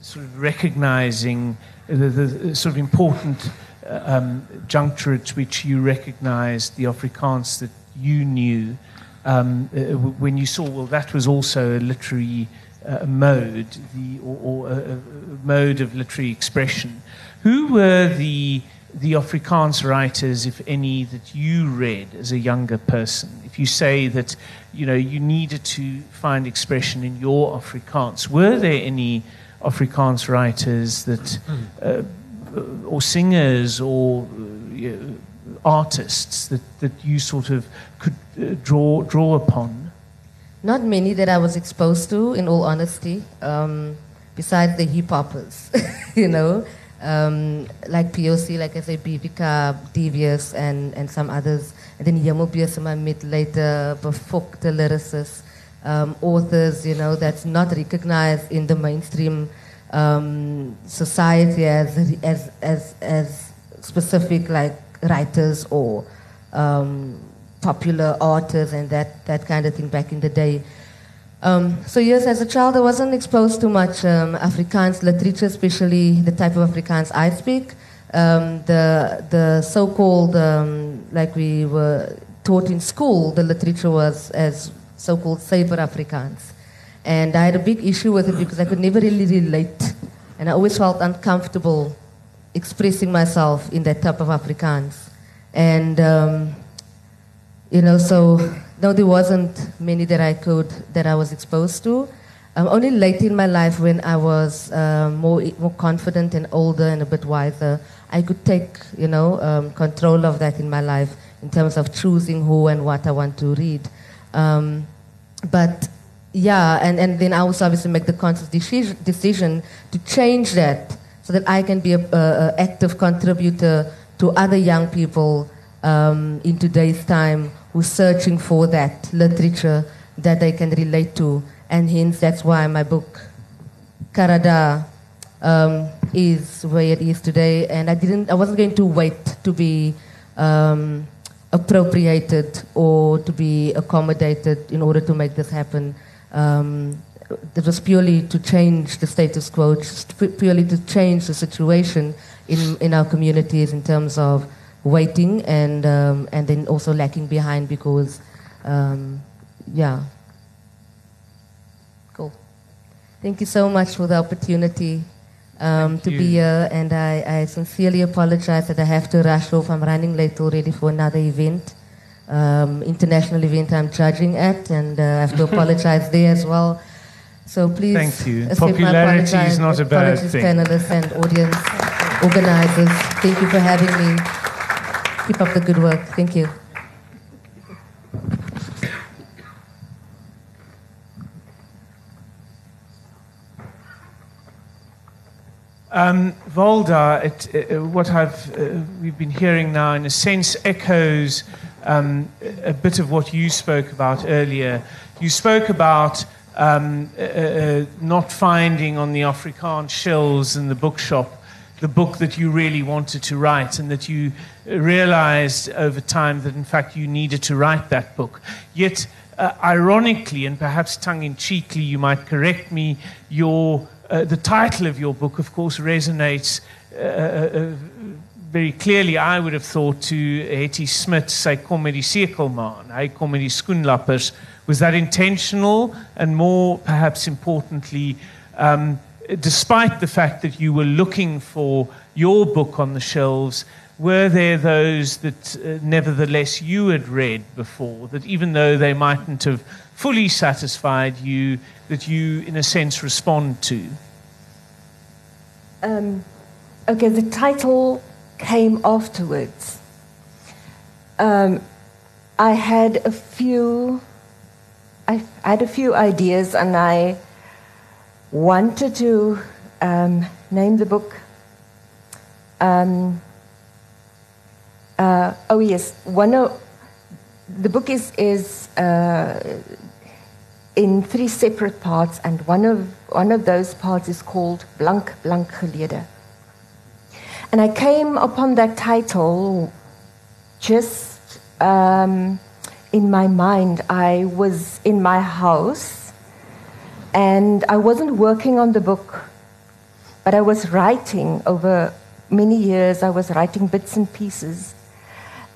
sort of recognizing the, the, sort of important um, juncture at which you recognized the Afrikaans that you knew um, uh, when you saw, well, that was also a literary uh, mode, the, or, or a, a, mode of literary expression. Who were the, the Afrikaans writers, if any, that you read as a younger person? If you say that you, know, you needed to find expression in your Afrikaans, were there any Afrikaans writers that, uh, or singers, or uh, artists that, that you sort of could uh, draw, draw upon? Not many that I was exposed to, in all honesty, um, besides the hip hoppers, <laughs> you know, um, like POC, like I say, Bivika, Devious, and, and some others. And then Yamo I met later, befokte lyricists, um, authors, you know, that's not recognized in the mainstream um, society as, as, as, as specific, like writers or um, popular authors and that, that kind of thing back in the day. Um, so yes, as a child, I wasn't exposed to much um, Afrikaans literature, especially the type of Afrikaans I speak. Um, the the so-called, um, like we were taught in school, the literature was as so-called suiwer Afrikaans. And I had a big issue with it because I could never really relate. And I always felt uncomfortable expressing myself in that type of Afrikaans. And, um, you know, so no, there wasn't many that I could, that I was exposed to. Um, only late in my life, when I was uh, more more confident and older and a bit wiser, I could take you know um, control of that in my life in terms of choosing who and what I want to read. Um, but yeah, and, and then I also obviously make the conscious decision, decision to change that so that I can be an active contributor to other young people um, in today's time who's searching for that literature that they can relate to. And hence, that's why my book, Karada, um, is where it is today. And I didn't, I wasn't going to wait to be um, appropriated or to be accommodated in order to make this happen. Um, it was purely to change the status quo, just purely to change the situation in, in our communities in terms of waiting and, um, and then also lacking behind because, um, yeah. Cool. Thank you so much for the opportunity um, to you. be here, and I, I sincerely apologize that I have to rush off. I'm running late already for another event, um, international event I'm judging at, and uh, I have to apologize there as well. So please, Thank you. Popularity is not a bad thing. panelists and audience organizers. Thank you for having me. Keep up the good work. Thank you. Um, Valda, it, uh, what I've, uh, we've been hearing now, in a sense, echoes um, a bit of what you spoke about earlier. You spoke about um, uh, uh, not finding on the Afrikaans shelves in the bookshop the book that you really wanted to write, and that you realized over time that, in fact, you needed to write that book. Yet, uh, ironically, and perhaps tongue in cheekly, you might correct me, your uh, the title of your book, of course, resonates uh, uh, very clearly, I would have thought, to Hettie Smit, Sy kom met die sekelmaan, hy kom met die skoenlappers. Was that intentional? And more, perhaps importantly, um, despite the fact that you were looking for your book on the shelves, were there those that uh, nevertheless you had read before, that even though they mightn't have fully satisfied you, that you, in a sense, respond to? Um, okay, the title came afterwards. Um, I had a few. I had a few ideas, and I wanted to um, name the book. Um, uh, oh yes, one of the book is is uh, in three separate parts, and one of one of those parts is called Blank Blank Gelede. And I came upon that title just um, in my mind. I was in my house, and I wasn't working on the book, but I was writing over many years. I was writing bits and pieces.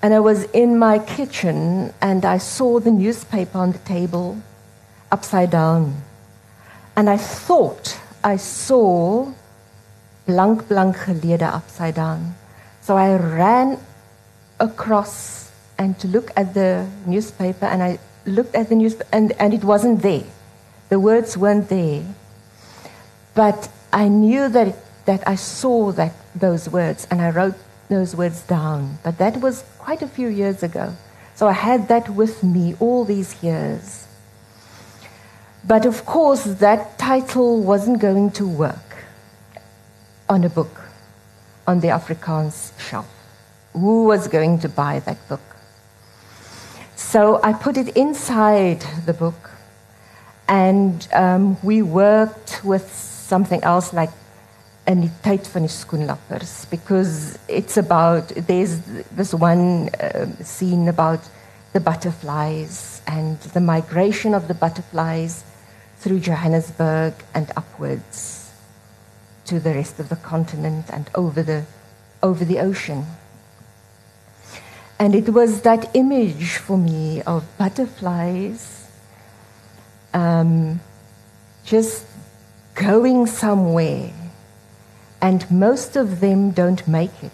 And I was in my kitchen and I saw the newspaper on the table upside down. And I thought I saw blank blank gelede upside down. So I ran across and to look at the newspaper and I looked at the newspaper and, and it wasn't there. The words weren't there. But I knew that, that I saw that, those words and I wrote those words down. But that was quite a few years ago. So I had that with me all these years. But of course, that title wasn't going to work on a book on the Afrikaans shelf. Who was going to buy that book? So I put it inside the book, and um, we worked with something else like die tyd van die because it's about there's this one uh, scene about the butterflies and the migration of the butterflies through Johannesburg and upwards to the rest of the continent and over the over the ocean and it was that image for me of butterflies um, just going somewhere and most of them don't make it,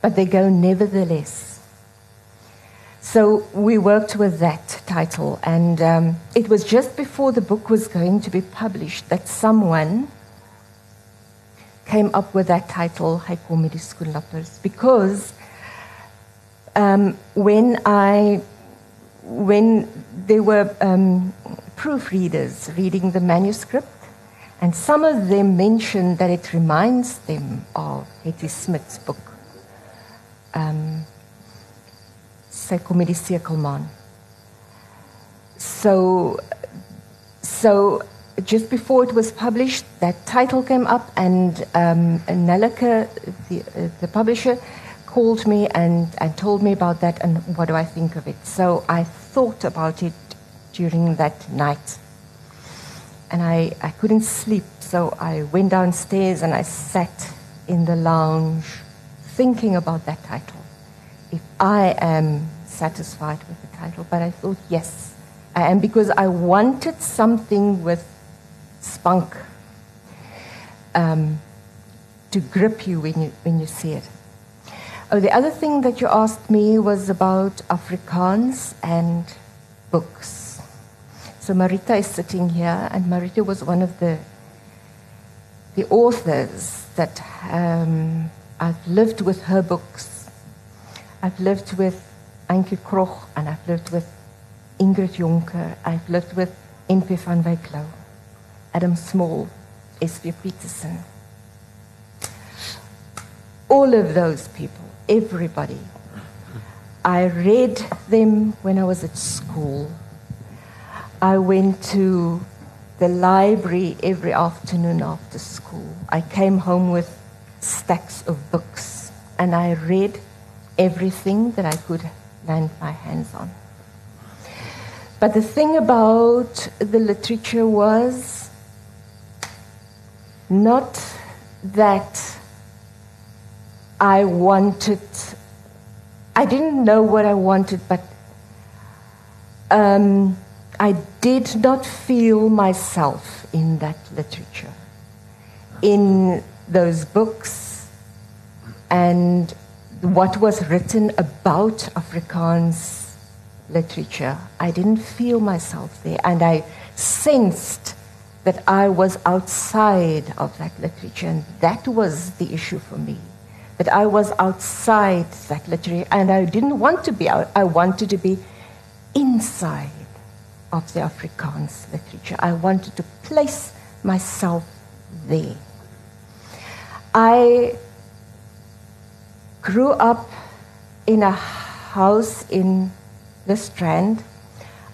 but they go nevertheless. So we worked with that title, and um, it was just before the book was going to be published that someone came up with that title, kom met because um, when I, when there were um, proofreaders reading the manuscript, and some of them mentioned that it reminds them of Hettie Smit's book, um, sy komedie. So, so just before it was published, that title came up, and um, the, uh, the publisher, called me and, and told me about that and what do I think of it. So I thought about it during that night. And I, I couldn't sleep, so I went downstairs and I sat in the lounge thinking about that title. If I am satisfied with the title, but I thought, yes, I am, because I wanted something with spunk um, to grip you when you, when you see it. Oh, the other thing that you asked me was about Afrikaans and books. So Marita is sitting here, and Marita was one of the the authors that um, I've lived with her books. I've lived with Antjie Krog, and I've lived with Ingrid Jonker. I've lived with N.P. van Wyk Adam Small, S.V. Petersen. All of those people, everybody. I read them when I was at school. I went to the library every afternoon after school. I came home with stacks of books and I read everything that I could land my hands on. But the thing about the literature was not that I wanted, I didn't know what I wanted, but um, I did not feel myself in that literature, in those books, and what was written about Afrikaans literature. I didn't feel myself there, and I sensed that I was outside of that literature, and that was the issue for me. That I was outside that literature, and I didn't want to be out, I wanted to be inside of the Afrikaans literature. I wanted to place myself there. I grew up in a house in the Strand.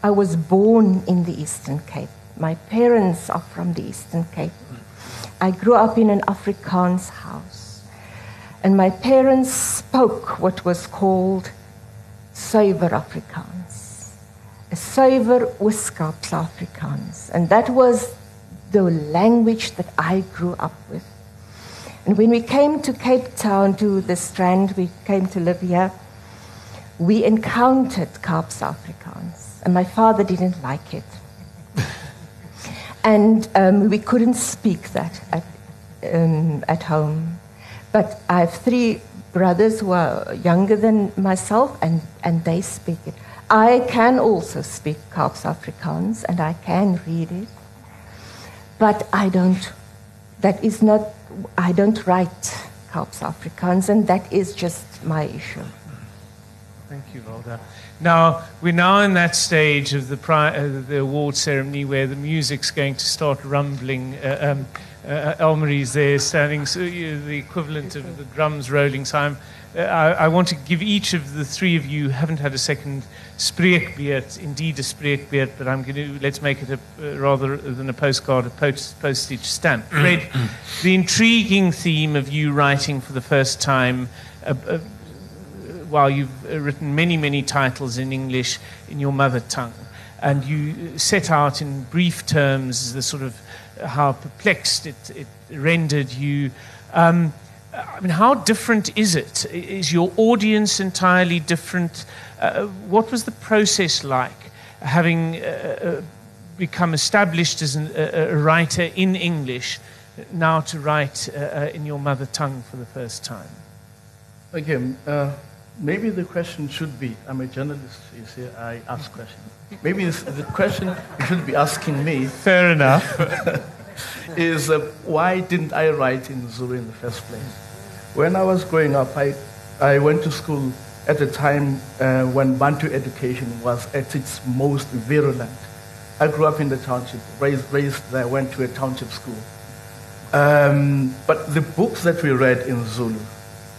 I was born in the Eastern Cape. My parents are from the Eastern Cape. I grew up in an Afrikaans house. And my parents spoke what was called suiwer Afrikaans, a suiwer Ooskaapse Afrikaans. And that was the language that I grew up with. And when we came to Cape Town, to the Strand, we came to live here, we encountered Kaapse Afrikaans. And my father didn't like it. <laughs> and um, we couldn't speak that at, um, at home. But I have three brothers who are younger than myself, and, and they speak it. I can also speak Kaapse Afrikaans, and I can read it, but I don't. That is not. I don't write Kaapse Afrikaans, and that is just my issue. Thank you, Valda. Now, we're now in that stage of the, pri- uh, the award ceremony where the music's going to start rumbling. Uh, um, uh, Elmarie's there standing, so, uh, the equivalent of the drums rolling. So I'm, uh, I, I, want to give each of the three of you haven't had a second spreekbeurt, indeed a spreekbeurt, but I'm going to, let's make it a, uh, rather than a postcard, a post, postage stamp. Fred, the intriguing theme of you writing for the first time while you've uh, written many, many titles in English in your mother tongue, and you set out in brief terms the sort of uh, how perplexed it, it rendered you. Um, I mean, how different is it? Is your audience entirely different? Uh, what was the process like, having uh, uh become established as an, a, a, writer in English, now to write uh, in your mother tongue for the first time? Okay, maybe the question should be, I'm a journalist, you see, I ask questions. Maybe it's- the question you should be asking me. Fair enough. <laughs> is uh, why didn't I write in Zulu in the first place? When I was growing up, I, I went to school at a time uh, when Bantu education was at its most virulent. I grew up in the township, raised, raised there, went to a township school. Um, but the books that we read in Zulu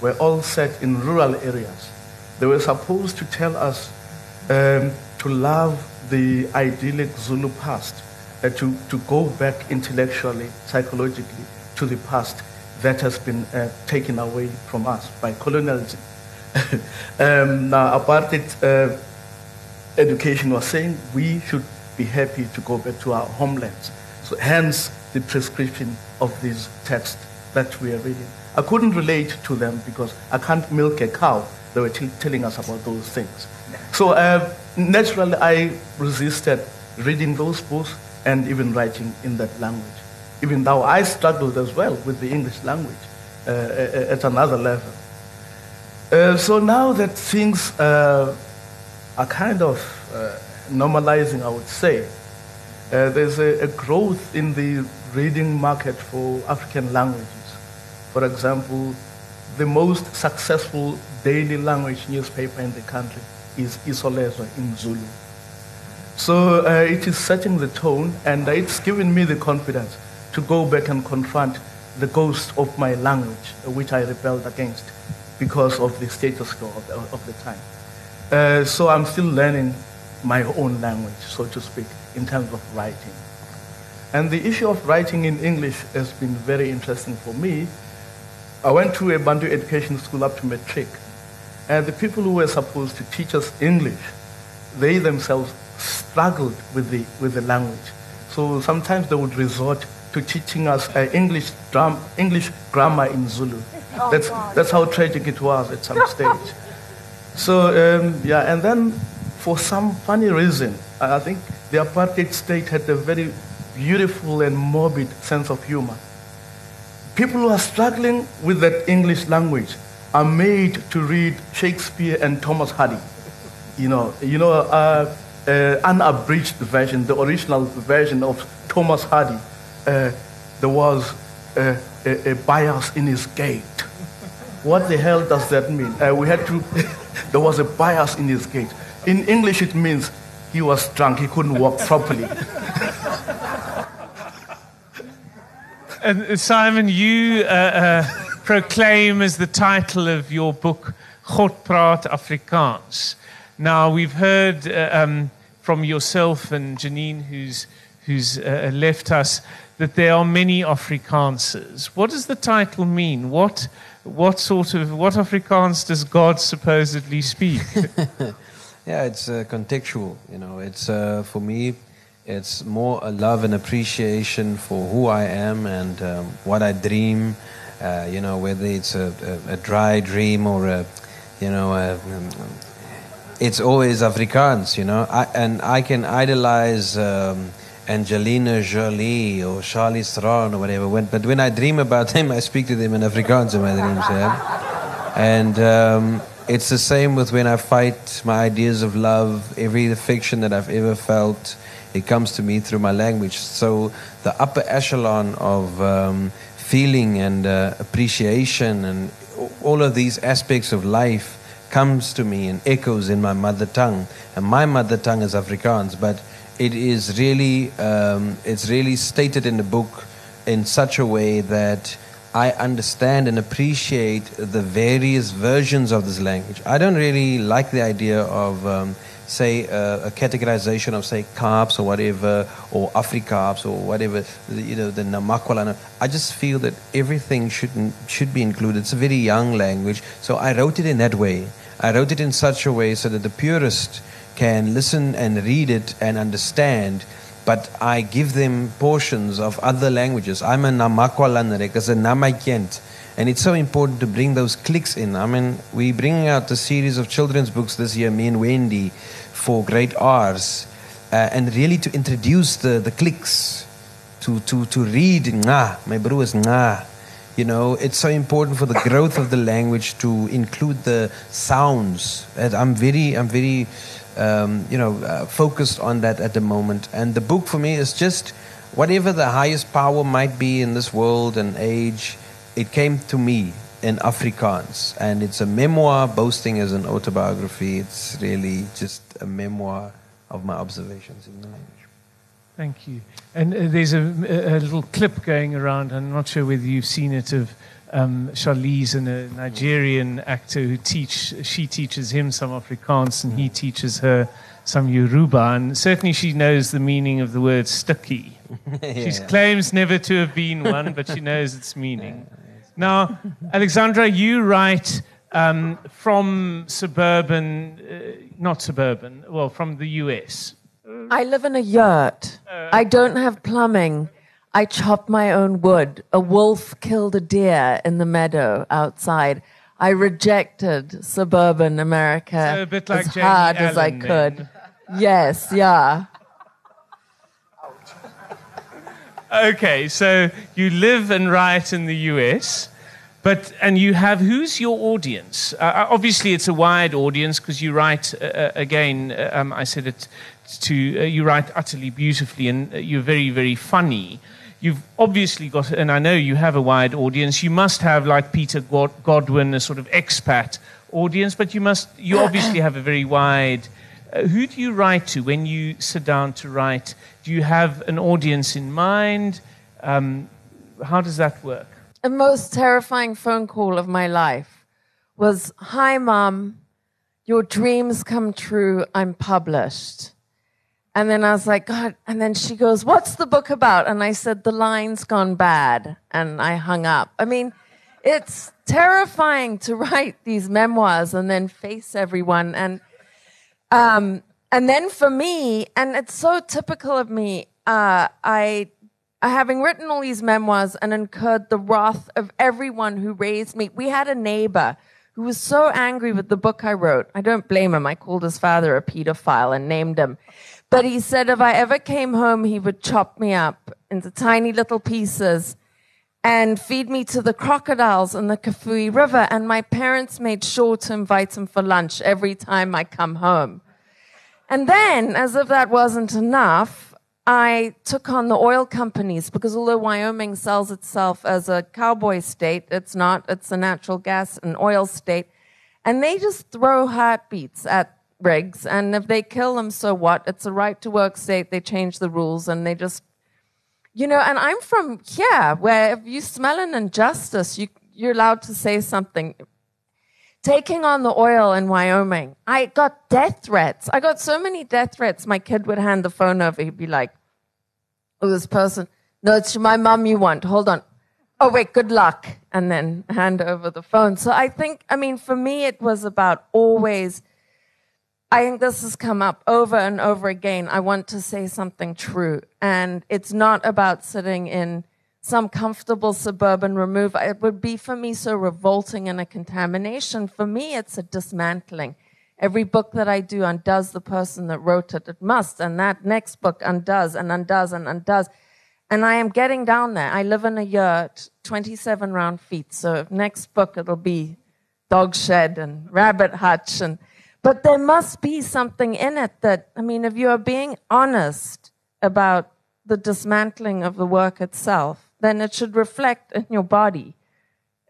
were all set in rural areas. They were supposed to tell us um, to love the idyllic Zulu past, uh, to, to go back intellectually, psychologically to the past that has been uh, taken away from us by colonialism. <laughs> um, now, apartheid uh, education was saying we should be happy to go back to our homelands. So hence the prescription of these texts that we are reading. I couldn't relate to them because I can't milk a cow. They were t- telling us about those things. So uh, naturally, I resisted reading those books and even writing in that language, even though I struggled as well with the English language uh, a- at another level. Uh, so now that things uh, are kind of uh, normalizing, I would say, uh, there's a, a growth in the reading market for African languages. For example, the most successful daily language newspaper in the country is Isolezwe in Zulu. So uh, it is setting the tone, and it's given me the confidence to go back and confront the ghost of my language, uh, which I rebelled against because of the status quo of the, of the time. Uh, so I'm still learning my own language, so to speak, in terms of writing. And the issue of writing in English has been very interesting for me. I went to a Bantu education school up to matric, and the people who were supposed to teach us English, they themselves struggled with the, with the language. So sometimes they would resort to teaching us uh, English, dram- English grammar in Zulu. Oh, that's, God. that's how tragic it was at some stage. <laughs> So, um, yeah, and then for some funny reason, I I think the apartheid state had a very beautiful and morbid sense of humor. People who are struggling with that English language are made to read Shakespeare and Thomas Hardy. You know, you know, uh, uh, unabridged version, the original version of Thomas Hardy. Uh, there was a, a bias in his gait. What the hell does that mean? Uh, we had to. <laughs> there was a bias in his gait. In English, it means he was drunk. He couldn't walk properly. <laughs> And uh, Simon, you uh, uh, proclaim as the title of your book, God praat Afrikaans. Now, we've heard uh, um, from yourself and Janine, who's, who's uh, left us, that there are many Afrikaansers. What does the title mean? What, what sort of, what Afrikaans does God supposedly speak? <laughs> Yeah, it's uh, contextual. You know, it's uh, for me, it's more a love and appreciation for who I am and um, what I dream. Uh, you know, whether it's a, a, a dry dream or a, you know, a, um, it's always Afrikaans. You know, I, and I can idolize. Um, Angelina Jolie or Charlize Theron or whatever. When, but when I dream about <laughs> them, I speak to them in Afrikaans in my dreams. Yeah? And um, it's the same with when I fight my ideas of love. Every affection that I've ever felt, it comes to me through my language. So the upper echelon of um, feeling and uh, appreciation and all of these aspects of life comes to me and echoes in my mother tongue. And my mother tongue is Afrikaans, but it is really um, it's really stated in the book in such a way that I understand and appreciate the various versions of this language. I don't really like the idea of, um, say, uh, a categorization of, say, Kaaps or whatever, or Afrikaaps or whatever, you know, the Namakwa. I just feel that everything should should be included. It's a very young language, so I wrote it in that way. I wrote it in such a way so that the purist can listen and read it and understand but I give them portions of other languages. I'm a Namakwalanarek, as a Namaikent. And it's so important to bring those clicks in. I mean, we're bringing out a series of children's books this year, me and Wendy, for great R's, uh, and really to introduce the, the clicks, to, to, to read nga, my bro is nga. You know, it's so important for the growth of the language to include the sounds. And I'm very, I'm very, um, you know, uh, focused on that at the moment. And the book for me is just whatever the highest power might be in this world and age, it came to me in Afrikaans. And it's a memoir boasting as an autobiography. It's really just a memoir of my observations in the language. Thank you. And uh, there's a, a, little clip going around. I'm not sure whether you've seen it of um, Charlize and a Nigerian actor who teach. She teaches him some Afrikaans, and he teaches her some Yoruba. And certainly, she knows the meaning of the word stucky. <laughs> yeah. She claims never to have been one, but she knows its meaning. <laughs> Now, Alexandra, you write um, from suburban, uh, not suburban, well, from the US. I live in a yurt. Uh, I don't have plumbing. I chop my own wood. A wolf killed a deer in the meadow outside. I rejected suburban America so like as Jamie hard Allen, as I could. Then. Yes, yeah. <laughs> Okay, so you live and write in the US. But and you have who's your audience? Uh, uh obviously, it's a wide audience because you write uh, uh again. Uh, um, I said it to uh, you write utterly beautifully, and you're very very funny. You've obviously got, and I know you have a wide audience. You must have, like Peter Godwin, a sort of expat audience, but you must you obviously have a very wide. who do you write to when you sit down to write? Do you have an audience in mind? Um, how does that work? The most terrifying phone call of my life was Hi, mom, your dreams come true. I'm published. And then I was like, God. And then she goes, What's the book about? And I said, The line's gone bad. And I hung up. I mean, it's terrifying to <laughs> write these memoirs and then face everyone. And, um, and then for me, and it's so typical of me, uh, I having written all these memoirs and incurred the wrath of everyone who raised me. We had a neighbor who was so angry with the book I wrote. I don't blame him. I called his father a pedophile and named him. But he said if I ever came home, he would chop me up into tiny little pieces and feed me to the crocodiles in the Kafue River. And my parents made sure to invite him for lunch every time I come home. And then, as if that wasn't enough, I took on the oil companies because although Wyoming sells itself as a cowboy state, it's not. It's a natural gas and oil state. And they just throw heartbeats at rigs. And if they kill them, so what? It's a right to work state. They change the rules and they just, you know, and I'm from here where if you smell an injustice, you, you're allowed to say something. Taking on the oil in Wyoming, I got death threats. I got so many death threats. My kid would hand the phone over. He'd be like, this person, no, it's my mom you want. Hold on. Oh, wait, good luck. And then hand over the phone. So I think, I mean, for me, it was about always, I think this has come up over and over again. I want to say something true. And it's not about sitting in some comfortable suburban remove. It would be for me so revolting and a contamination. For me, it's a dismantling. Every book that I do undoes the person that wrote it. It must. And that next book undoes and undoes and undoes. And I am getting down there. I live in a yurt, 27 round feet. So next book it'll be dog shed and rabbit hutch and but there must be something in it that I mean if you are being honest about the dismantling of the work itself, then it should reflect in your body.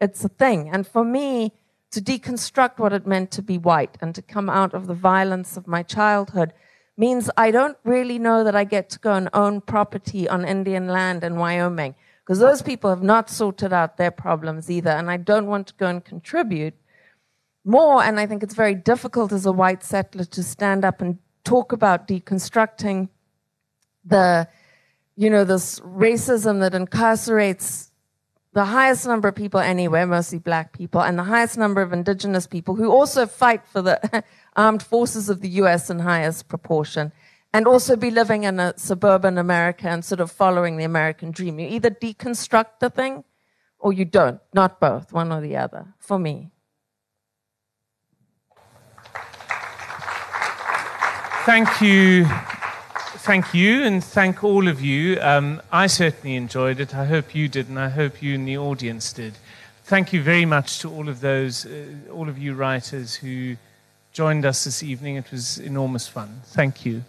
It's a thing. And for me, to deconstruct what it meant to be white and to come out of the violence of my childhood means I don't really know that I get to go and own property on Indian land in Wyoming because those people have not sorted out their problems either. And I don't want to go and contribute more. And I think it's very difficult as a white settler to stand up and talk about deconstructing the, you know, this racism that incarcerates the highest number of people anywhere, mostly black people, and the highest number of indigenous people who also fight for the <laughs> armed forces of the US in highest proportion, and also be living in a suburban America and sort of following the American dream. You either deconstruct the thing or you don't, not both, one or the other, for me. Thank you thank you and thank all of you. Um, I certainly enjoyed it. I hope you did, and I hope you in the audience did. Thank you very much to all of those, uh, all of you writers who joined us this evening. It was enormous fun. Thank you.